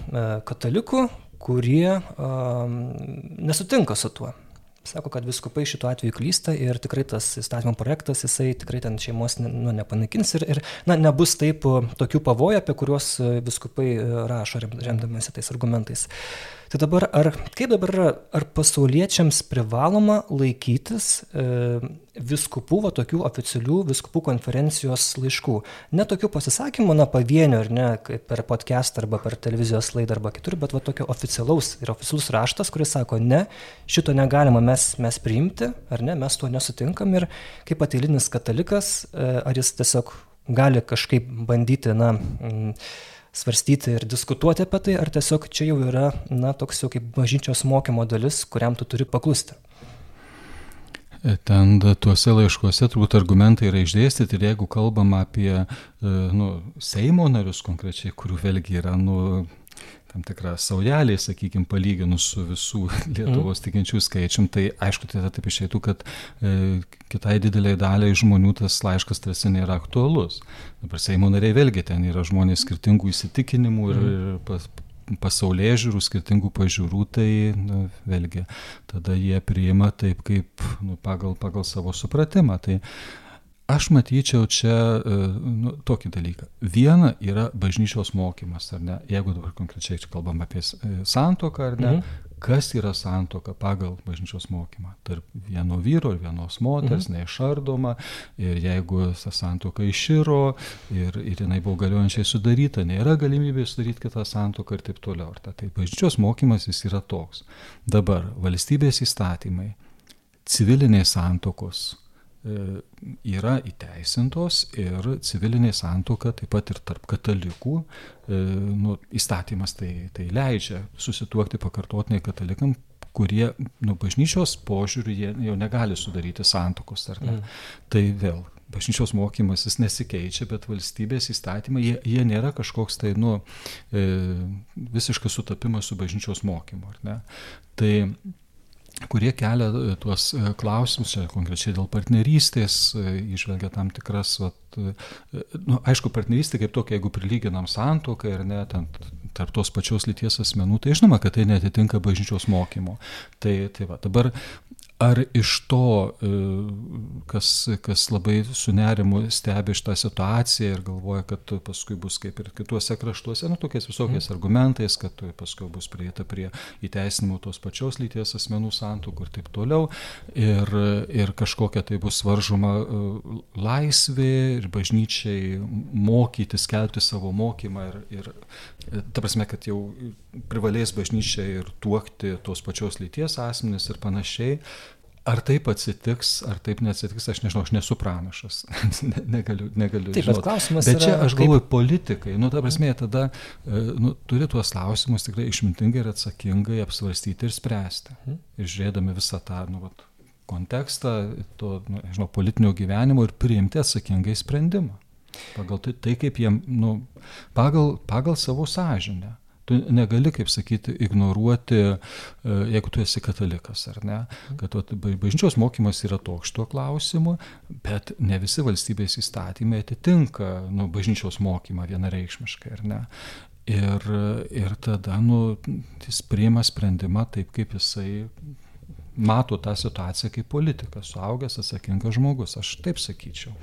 katalikų, kurie um, nesutinka su tuo. Sako, kad viskupai šituo atveju klysta ir tikrai tas įstatymo projektas, jisai tikrai ten šeimos nu, nepanaikins ir, ir na, nebus taip tokių pavojų, apie kuriuos viskupai rašo remdamasi tais argumentais. Tai dabar, ar, kaip dabar yra, ar pasauliečiams privaloma laikytis e, viskupų, va, tokių oficialių viskupų konferencijos laiškų? Ne tokių pasisakymų, na, pavienio, ar ne, per podcast arba per televizijos laidą arba kitur, bet va tokio oficialaus ir oficialus raštas, kuris sako, ne, šito negalima mes, mes priimti, ar ne, mes tuo nesutinkam ir kaip ateilinis katalikas, e, ar jis tiesiog gali kažkaip bandyti, na, mm, svarstyti ir diskutuoti apie tai, ar tiesiog čia jau yra, na, toks jau kaip bažnyčios mokymo dalis, kuriam tu turi paklusti. Ten tuose laiškuose turbūt argumentai yra išdėstyti ir jeigu kalbam apie e, nu, Seimo narius konkrečiai, kurių vėlgi yra nu, tam tikrą saujelį, sakykime, palyginus su visų *laughs* Lietuvos mm. tikinčių skaičium, tai aišku, tai taip išeitų, kad e, kitai dideliai daliai žmonių tas laiškas tarsi nėra aktualus. Dabar Seimo nariai vėlgi ten yra žmonės skirtingų įsitikinimų ir, mm. ir pas, pasaulyje žiūrų, skirtingų pažiūrų, tai nu, vėlgi tada jie priima taip, kaip nu, pagal, pagal savo supratimą. Tai, Aš matyčiau čia e, nu, tokį dalyką. Viena yra bažnyčios mokymas, ar ne? Jeigu dabar konkrečiai čia kalbam apie e, santoką, ar ne? Mhm. Kas yra santoka pagal bažnyčios mokymą? Tarp vieno vyro ir vienos moters, mhm. neišardoma. Ir jeigu ta santoka iširo ir, ir jinai buvo galiojančiai sudaryta, nėra galimybės sudaryti kitą santoką ir taip toliau. Tai bažnyčios mokymas jis yra toks. Dabar valstybės įstatymai, civilinės santokos yra įteisintos ir civilinė santoka taip pat ir tarp katalikų, e, nu, įstatymas tai, tai leidžia susituokti pakartotinai katalikam kurie, nu, bažnyčios požiūrį jau negali sudaryti santokos, ne? Mm. Tai vėl, bažnyčios mokymas jis nesikeičia, bet valstybės įstatymai, jie, jie nėra kažkoks tai, nu, e, visiškas sutapimas su bažnyčios mokymu, ar ne? Tai kurie kelia e, tuos e, klausimus, čia konkrečiai dėl partnerystės, išvelgia tam tikras, vat, nu, aišku, partnerystė kaip tokia, jeigu prilyginam santoką ir net tarp tos pačios lyties asmenų, tai žinoma, kad tai netitinka bažnyčios mokymo. Tai, tai va, dabar Ar iš to, e, kas, kas labai su nerimu stebi šitą situaciją ir galvoja, kad paskui bus kaip ir kituose kraštuose, nu, tokiais visokiais mm. argumentais, kad paskui bus prieita prie įteisinimo tos pačios lyties asmenų santokų ir taip toliau, ir, ir kažkokia tai bus varžoma e, laisvė ir bažnyčiai mokyti, skelbti savo mokymą ir, ir ta prasme, kad jau privalės bažnyčia ir tuokti tos pačios lyties asmenys ir panašiai. Ar taip atsitiks, ar taip neatsitiks, aš nežinau, aš nesu pranašas. *laughs* ne, negaliu, negaliu. Taip, žinot. bet klausimas. Bet čia aš galvoju, kaip... politikai, nu, ta prasme, tada e, nu, turi tuos klausimus tikrai išmintingai ir atsakingai apsvarstyti ir spręsti. Mhm. Ir žiūrėdami visą tą, nu, vat, kontekstą, to, nu, žinau, politinio gyvenimo ir priimti atsakingai sprendimą. Pagal tai, tai kaip jiem, nu, pagal, pagal savo sąžinę. Tu negali, kaip sakyti, ignoruoti, e, jeigu tu esi katalikas, ar ne, kad bažnyčios mokymas yra toks tuo klausimu, bet ne visi valstybės įstatymai atitinka nu, bažnyčios mokymą vienareikšmiškai, ar ne. Ir, ir tada nu, jis priima sprendimą taip, kaip jisai mato tą situaciją kaip politikas, suaugęs atsakingas žmogus, aš taip sakyčiau.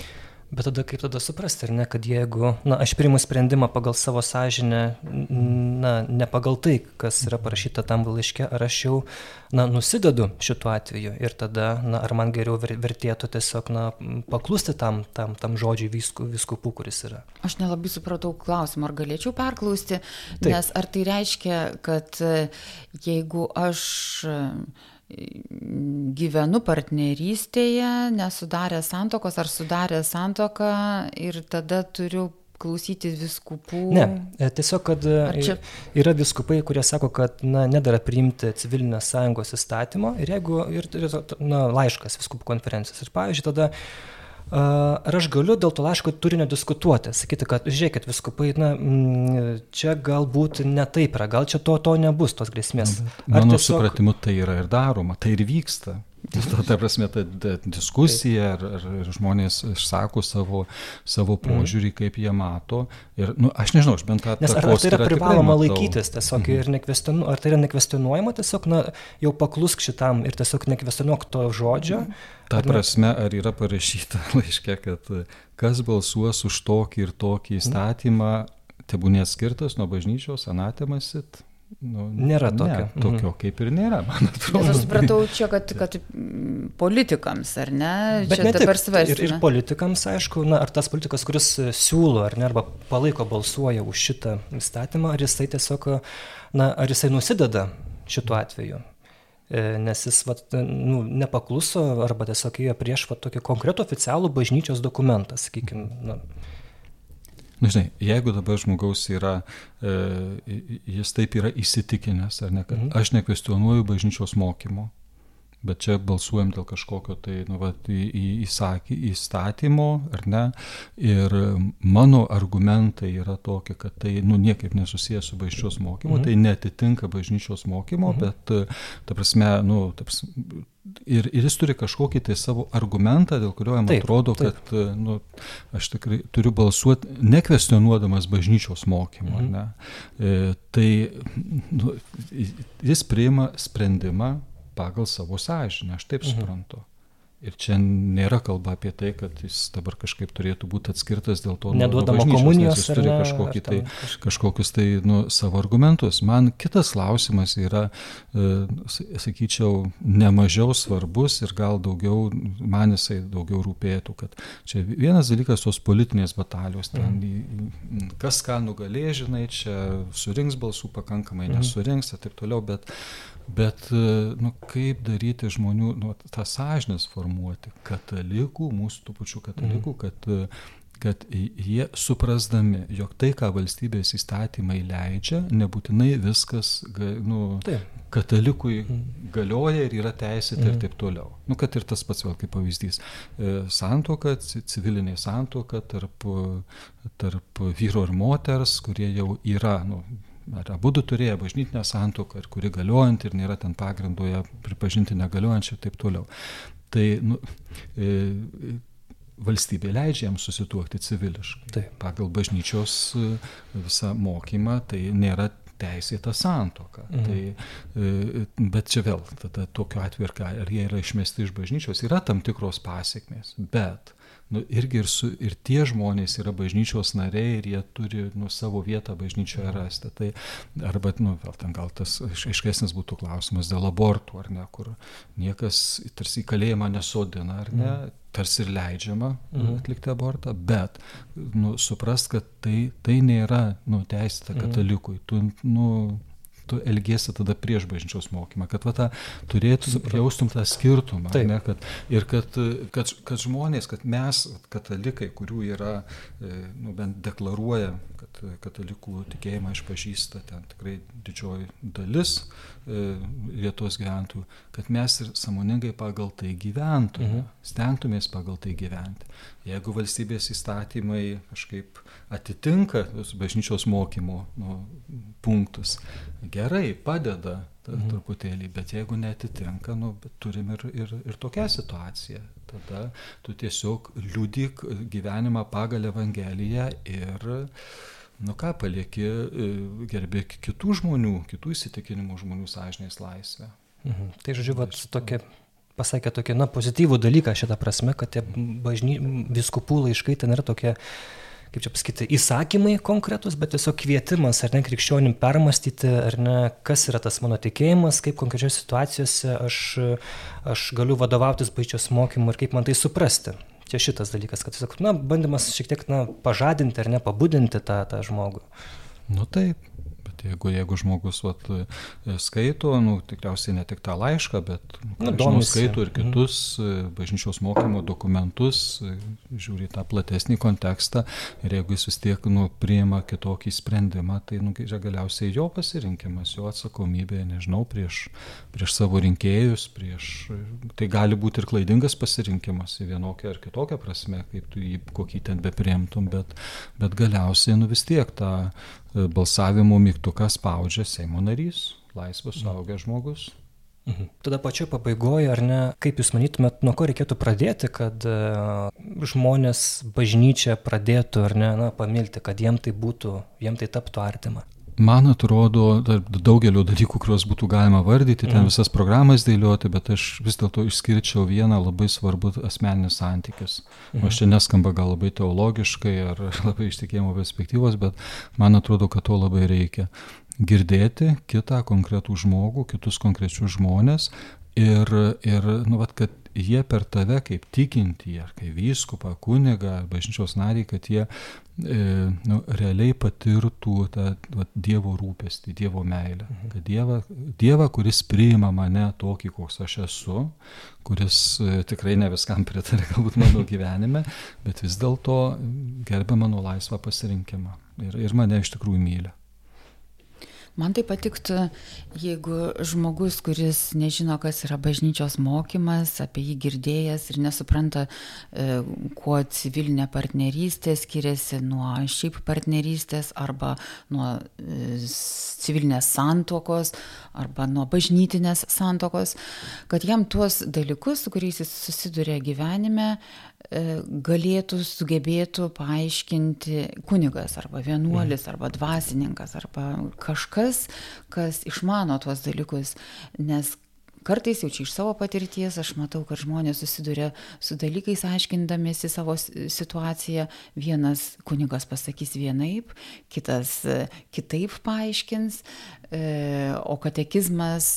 Bet tada kaip tada suprasti, ar ne, kad jeigu, na, aš priimu sprendimą pagal savo sąžinę, na, ne pagal tai, kas yra parašyta tam laiške, ar aš jau, na, nusidedu šituo atveju ir tada, na, ar man geriau vertėtų tiesiog, na, paklusti tam, tam, tam žodžiui visku, viskupų, kuris yra. Aš nelabai supratau klausimą, ar galėčiau perklausti, Taip. nes ar tai reiškia, kad jeigu aš gyvenu partnerystėje, nesudaręs santokos ar sudaręs santoką ir tada turiu klausyti viskupų. Ne, e, tiesiog, kad e, čia... yra viskupai, kurie sako, kad na, nedara priimti civilinės sąjungos įstatymo ir jeigu ir, na, laiškas viskupų konferencijos. Ir pavyzdžiui, tada Ar aš galiu dėl to laiško turinio diskutuoti, sakyti, kad žiūrėkit, viskupai, na, čia galbūt ne taip yra, gal čia to, to nebus, tos grėsmės. Ar Mano tiesiog... supratimu, tai yra ir daroma, tai ir vyksta. Ta, ta prasme, ta, ta diskusija, ar, ar, ar žmonės išsako savo, savo mhm. požiūrį, kaip jie mato. Ir, nu, aš nežinau, aš bent tą... Nes ar, ar tai yra privaloma laikytis tiesiog mhm. ir nekvestionuojama, ar tai yra nekvestionuojama tiesiog, na, jau paklusk šitam ir tiesiog nekvestionuok to žodžio. Ta prasme, ar yra parašyta *laughs* laiške, kad kas balsuos už tokį ir tokį mhm. įstatymą, tebūnė skirtas nuo bažnyčios, anatemasit, Nu, nėra tokio. Ne, tokio mhm. kaip ir nėra, man atrodo. Nes aš supratau čia, kad, kad mm, politikams, ar ne? Bet čia ne dabar svarstame. Ir, ir politikams, aišku, na, ar tas politikas, kuris siūlo, ar ne, arba palaiko, balsuoja už šitą įstatymą, ar jisai tiesiog, na, ar jisai nusideda šituo atveju. E, nes jis vat, nu, nepakluso arba tiesiog ėjo prieš vat, tokį konkretų oficialų bažnyčios dokumentą, sakykime. Nu, Na, žinai, jeigu dabar žmogaus yra, e, jis taip yra įsitikinęs, ar ne, kad mhm. aš nekvestionuoju bažnyčios mokymo, bet čia balsuojam dėl kažkokio tai nu, va, įsakį, įstatymo, ar ne, ir mano argumentai yra tokie, kad tai nu, niekaip nesusijęs su bažnyčios mokymu, mhm. tai netitinka bažnyčios mokymo, mhm. bet, ta prasme, nu, ta prasme, ir, ir jis turi kažkokį tai savo argumentą, dėl kurio jam taip, atrodo, taip. kad nu, aš tikrai turiu balsuoti nekvestionuodamas bažnyčios mokymą. Mhm. Ne? E, tai nu, jis priima sprendimą pagal savo sąžinę, aš taip mhm. suprantu. Ir čia nėra kalba apie tai, kad jis dabar kažkaip turėtų būti atskirtas dėl to, neduodama komunijos, jis turi ne, kažkokį tai, kažkokius tai nu, savo argumentus. Man kitas klausimas yra, e, sakyčiau, nemažiau svarbus ir gal daugiau, man jisai daugiau rūpėtų, kad čia vienas dalykas tos politinės batalijos, ten mm. kas ką nugalė, žinai, čia surinks balsų pakankamai, mm. nesurinks ir taip toliau, bet Bet nu, kaip daryti žmonių, nu, tą sąžinės formuoti, katalikų, mūsų tų pačių katalikų, mm. kad kad jie suprasdami, jog tai, ką valstybės įstatymai leidžia, nebūtinai viskas, nu, Taip. katalikui mm. galioja ir yra teisėta mm. ir taip toliau. Nu, kad ir tas pats vėl kaip pavyzdys. E, santoka, civilinė santoka tarp, tarp vyro ir moters, kurie jau yra, nu, ar abu turėjo bažnytinę santoką ir kuri galiojanti ir nėra ten pagrindoje pripažinti negaliojančią ir taip toliau. Tai nu, e, valstybė leidžia jam susituokti civiliškai. Taip. Pagal bažnyčios e, visą mokymą tai nėra teisėta santoka. Mhm. Tai, e, bet čia vėl, tada tokiu atveju, ar jie yra išmesti iš bažnyčios, yra tam tikros pasiekmės, bet nu, irgi ir, su, ir tie žmonės yra bažnyčios nariai ir jie turi nu, savo vietą bažnyčioje rasti. Tai, arba, nu, vėl ten gal tas aiškesnis būtų klausimas dėl abortų, ar ne, kur niekas tarsi į kalėjimą nesodina, ar ne, mm. tarsi ir leidžiama mm. atlikti abortą, bet nu, suprast, kad tai, tai nėra nu, teisėta mhm. katalikui. Tu, nu, tu elgiesi tada prieš bažnyčios mokymą, kad va, ta, turėtum, jaustum tą skirtumą. Ne, kad, ir kad, kad, kad žmonės, kad mes, katalikai, kurių yra, e, nu, bent deklaruoja, katalikų tikėjimą išpažįsta ten tikrai didžioji dalis e, Lietuvos gyventojų, kad mes ir samoningai pagal tai gyventume, mhm. stengtumės pagal tai gyventi. Jeigu valstybės įstatymai kažkaip atitinka bažnyčios mokymo nu, punktus, gerai, padeda mhm. truputėlį, bet jeigu netitinka, nu, turim ir, ir, ir tokią situaciją. Tada tu tiesiog liudyk gyvenimą pagal Evangeliją ir, nu ką, palieki e, gerbėk kitų žmonių, kitų įsitikinimų žmonių sąžinės laisvę. Mhm. Tai žodžiu, vat, tokia pasakė tokį, na, pozityvų dalyką šitą prasme, kad tie bažny, viskupų laiškai ten yra tokie, kaip čia pasakyti, įsakymai konkretus, bet tiesiog kvietimas, ar ne, krikščionim permastyti, ar ne, kas yra tas mano tikėjimas, kaip konkrečiose situacijose aš, aš galiu vadovautis bažnyčios mokymu ir kaip man tai suprasti. Čia šitas dalykas, kad tiesiog, na, bandymas šiek tiek, na, pažadinti ar ne, pabudinti tą, tą žmogų. Nu taip, Jeigu, jeigu žmogus vat, e, skaito, nu, tikriausiai ne tik tą laišką, bet nu, žinau, skaito ir mhm. kitus mm. bažnyčios mokymo dokumentus, e, žiūri tą platesnį kontekstą ir jeigu jis vis tiek nu, priima kitokį sprendimą, tai nu, galiausiai jo pasirinkimas, jo atsakomybė, nežinau, prieš, prieš savo rinkėjus, prieš, tai gali būti ir klaidingas pasirinkimas į vienokią ar kitokią prasme, kaip tu jį kokį ten bepriimtum, bet, bet galiausiai nu, vis tiek tą balsavimo mygtuką spaudžia Seimo narys, laisvas mhm. suaugęs žmogus. Mhm. Tada pačioje pabaigoje, ar ne, kaip Jūs manytumėt, nuo ko reikėtų pradėti, kad uh, žmonės bažnyčią pradėtų, ar ne, na, pamilti, kad jiem tai būtų, jiem tai taptų artima? Man atrodo, daugelio dalykų, kuriuos būtų galima vardyti, ten mm. visas programas dėlioti, bet aš vis dėlto išskirčiau vieną labai svarbų asmeninis santykis. Mm. Aš čia neskamba gal labai teologiškai ar *laughs* labai iš tikėjimo perspektyvos, bet man atrodo, kad to labai reikia. Girdėti kitą konkretų žmogų, kitus konkrečius žmonės ir, ir nu, vat, kad jie per tave kaip tikintį, ar kaip vyskupą, kunigą, bažnyčios narį, kad jie nu, realiai patirtų tą va, Dievo rūpestį, Dievo meilę. Mhm. Kad dieva, dieva, kuris priima mane tokį, koks aš esu, kuris e, tikrai ne viskam pritarė *laughs* galbūt mano gyvenime, bet vis dėlto gerbė mano laisvą pasirinkimą ir, ir mane iš tikrųjų myli. Man tai patiktų, jeigu žmogus, kuris nežino, kas yra bažnyčios mokymas, apie jį girdėjęs ir nesupranta, e, kuo civilinė partnerystė skiriasi nuo šiaip partnerystės arba nuo e, civilinės santokos arba nuo bažnytinės santokos, kad jam tuos dalykus, su kuriais jis susiduria gyvenime, galėtų, sugebėtų paaiškinti kunigas arba vienuolis arba dvasininkas arba kažkas, kas išmano tuos dalykus, nes kartais jau čia iš savo patirties aš matau, kad žmonės susiduria su dalykais aiškindamėsi savo situaciją. Vienas kunigas pasakys vienaip, kitas e, kitaip paaiškins, e, o katekizmas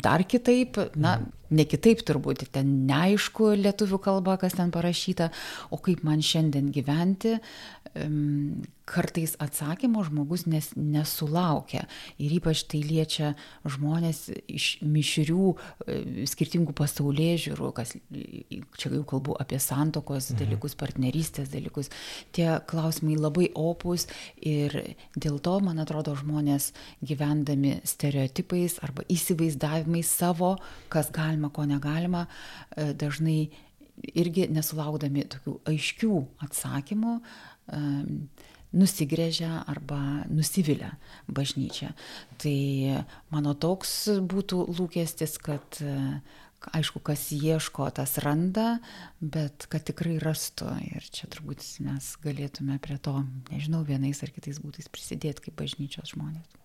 dar kitaip, na, ne kitaip turbūt, ten neaišku lietuvių kalba, kas ten parašyta, o kaip man šiandien gyventi, kartais atsakymo žmogus nes, nesulaukia. Ir ypač tai liečia žmonės iš mišrių, e, skirtingų pasaulyje žiūrų, kas čia jau kalbu apie santokos mhm. dalykus, partnerystės dalykus. Tie klausimai labai opus ir dėl to, man atrodo, žmonės gyvendami stereotipais arba įsivaizdavimais savo, kas galima, ko negalima, e, dažnai irgi nesulaukdami tokių aiškių atsakymų, nusigrėžia arba nusivilia bažnyčia. Tai mano toks būtų lūkestis, kad aišku, kas ieško, tas randa, bet kad tikrai rastų. Ir čia turbūt mes galėtume prie to, nežinau, vienais ar kitais būtais prisidėti kaip bažnyčios žmonės.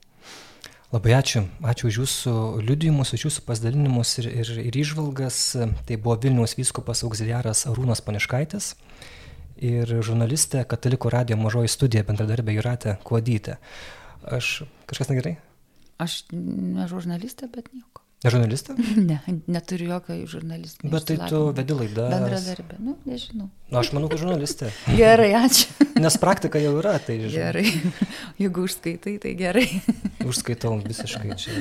Labai ačiū. Ačiū už jūsų liudijimus, už jūsų pasidalinimus ir, ir, ir išvalgas. Tai buvo Vilniaus vyskupas auxiliaras Arūnas Paniškaitis ir žurnalistė Katalikų radio mažoji studija bendradarbė Juratė Kuodytė. Aš kažkas negerai? Aš ne žurnalistė, bet nieko. Ne žurnalistė? *laughs* Ne, neturiu jokio žurnalistinio. Bet tai tu vedi laidą. Bendradarbė, nu, nežinau. Na, aš manau, kad žurnalistė. *laughs* gerai, ačiū. *laughs* Nes praktika jau yra, tai žinai. Gerai. Jeigu užskaitai, tai gerai. Užskaitau visiškai čia.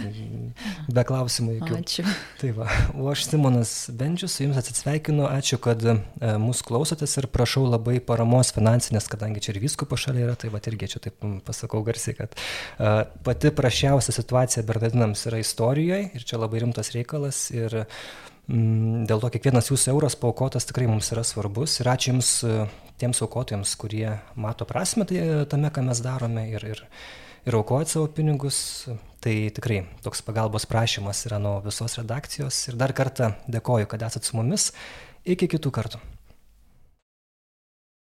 Be klausimų jokių. Ačiū. Tai va. O aš Simonas Bendžius, su jumis atsisveikinu. Ačiū, kad e, mūsų klausotės ir prašau labai paramos finansinės, kadangi čia ir visko pašalė yra, tai va irgi čia taip pasakau garsiai, kad e, pati prašiausia situacija Bernardinams yra istorijoje ir čia labai rimtas reikalas. Ir, mm, Dėl to kiekvienas jūsų euras paukotas tikrai mums yra svarbus ir ačiū Jums e, tiems aukotojams, kurie mato prasme tai, tame, ką mes darome ir, ir, ir aukojat savo pinigus. Tai tikrai toks pagalbos prašymas yra nuo visos redakcijos. Ir dar kartą dėkoju, kad esat su mumis. Iki kitų kartų.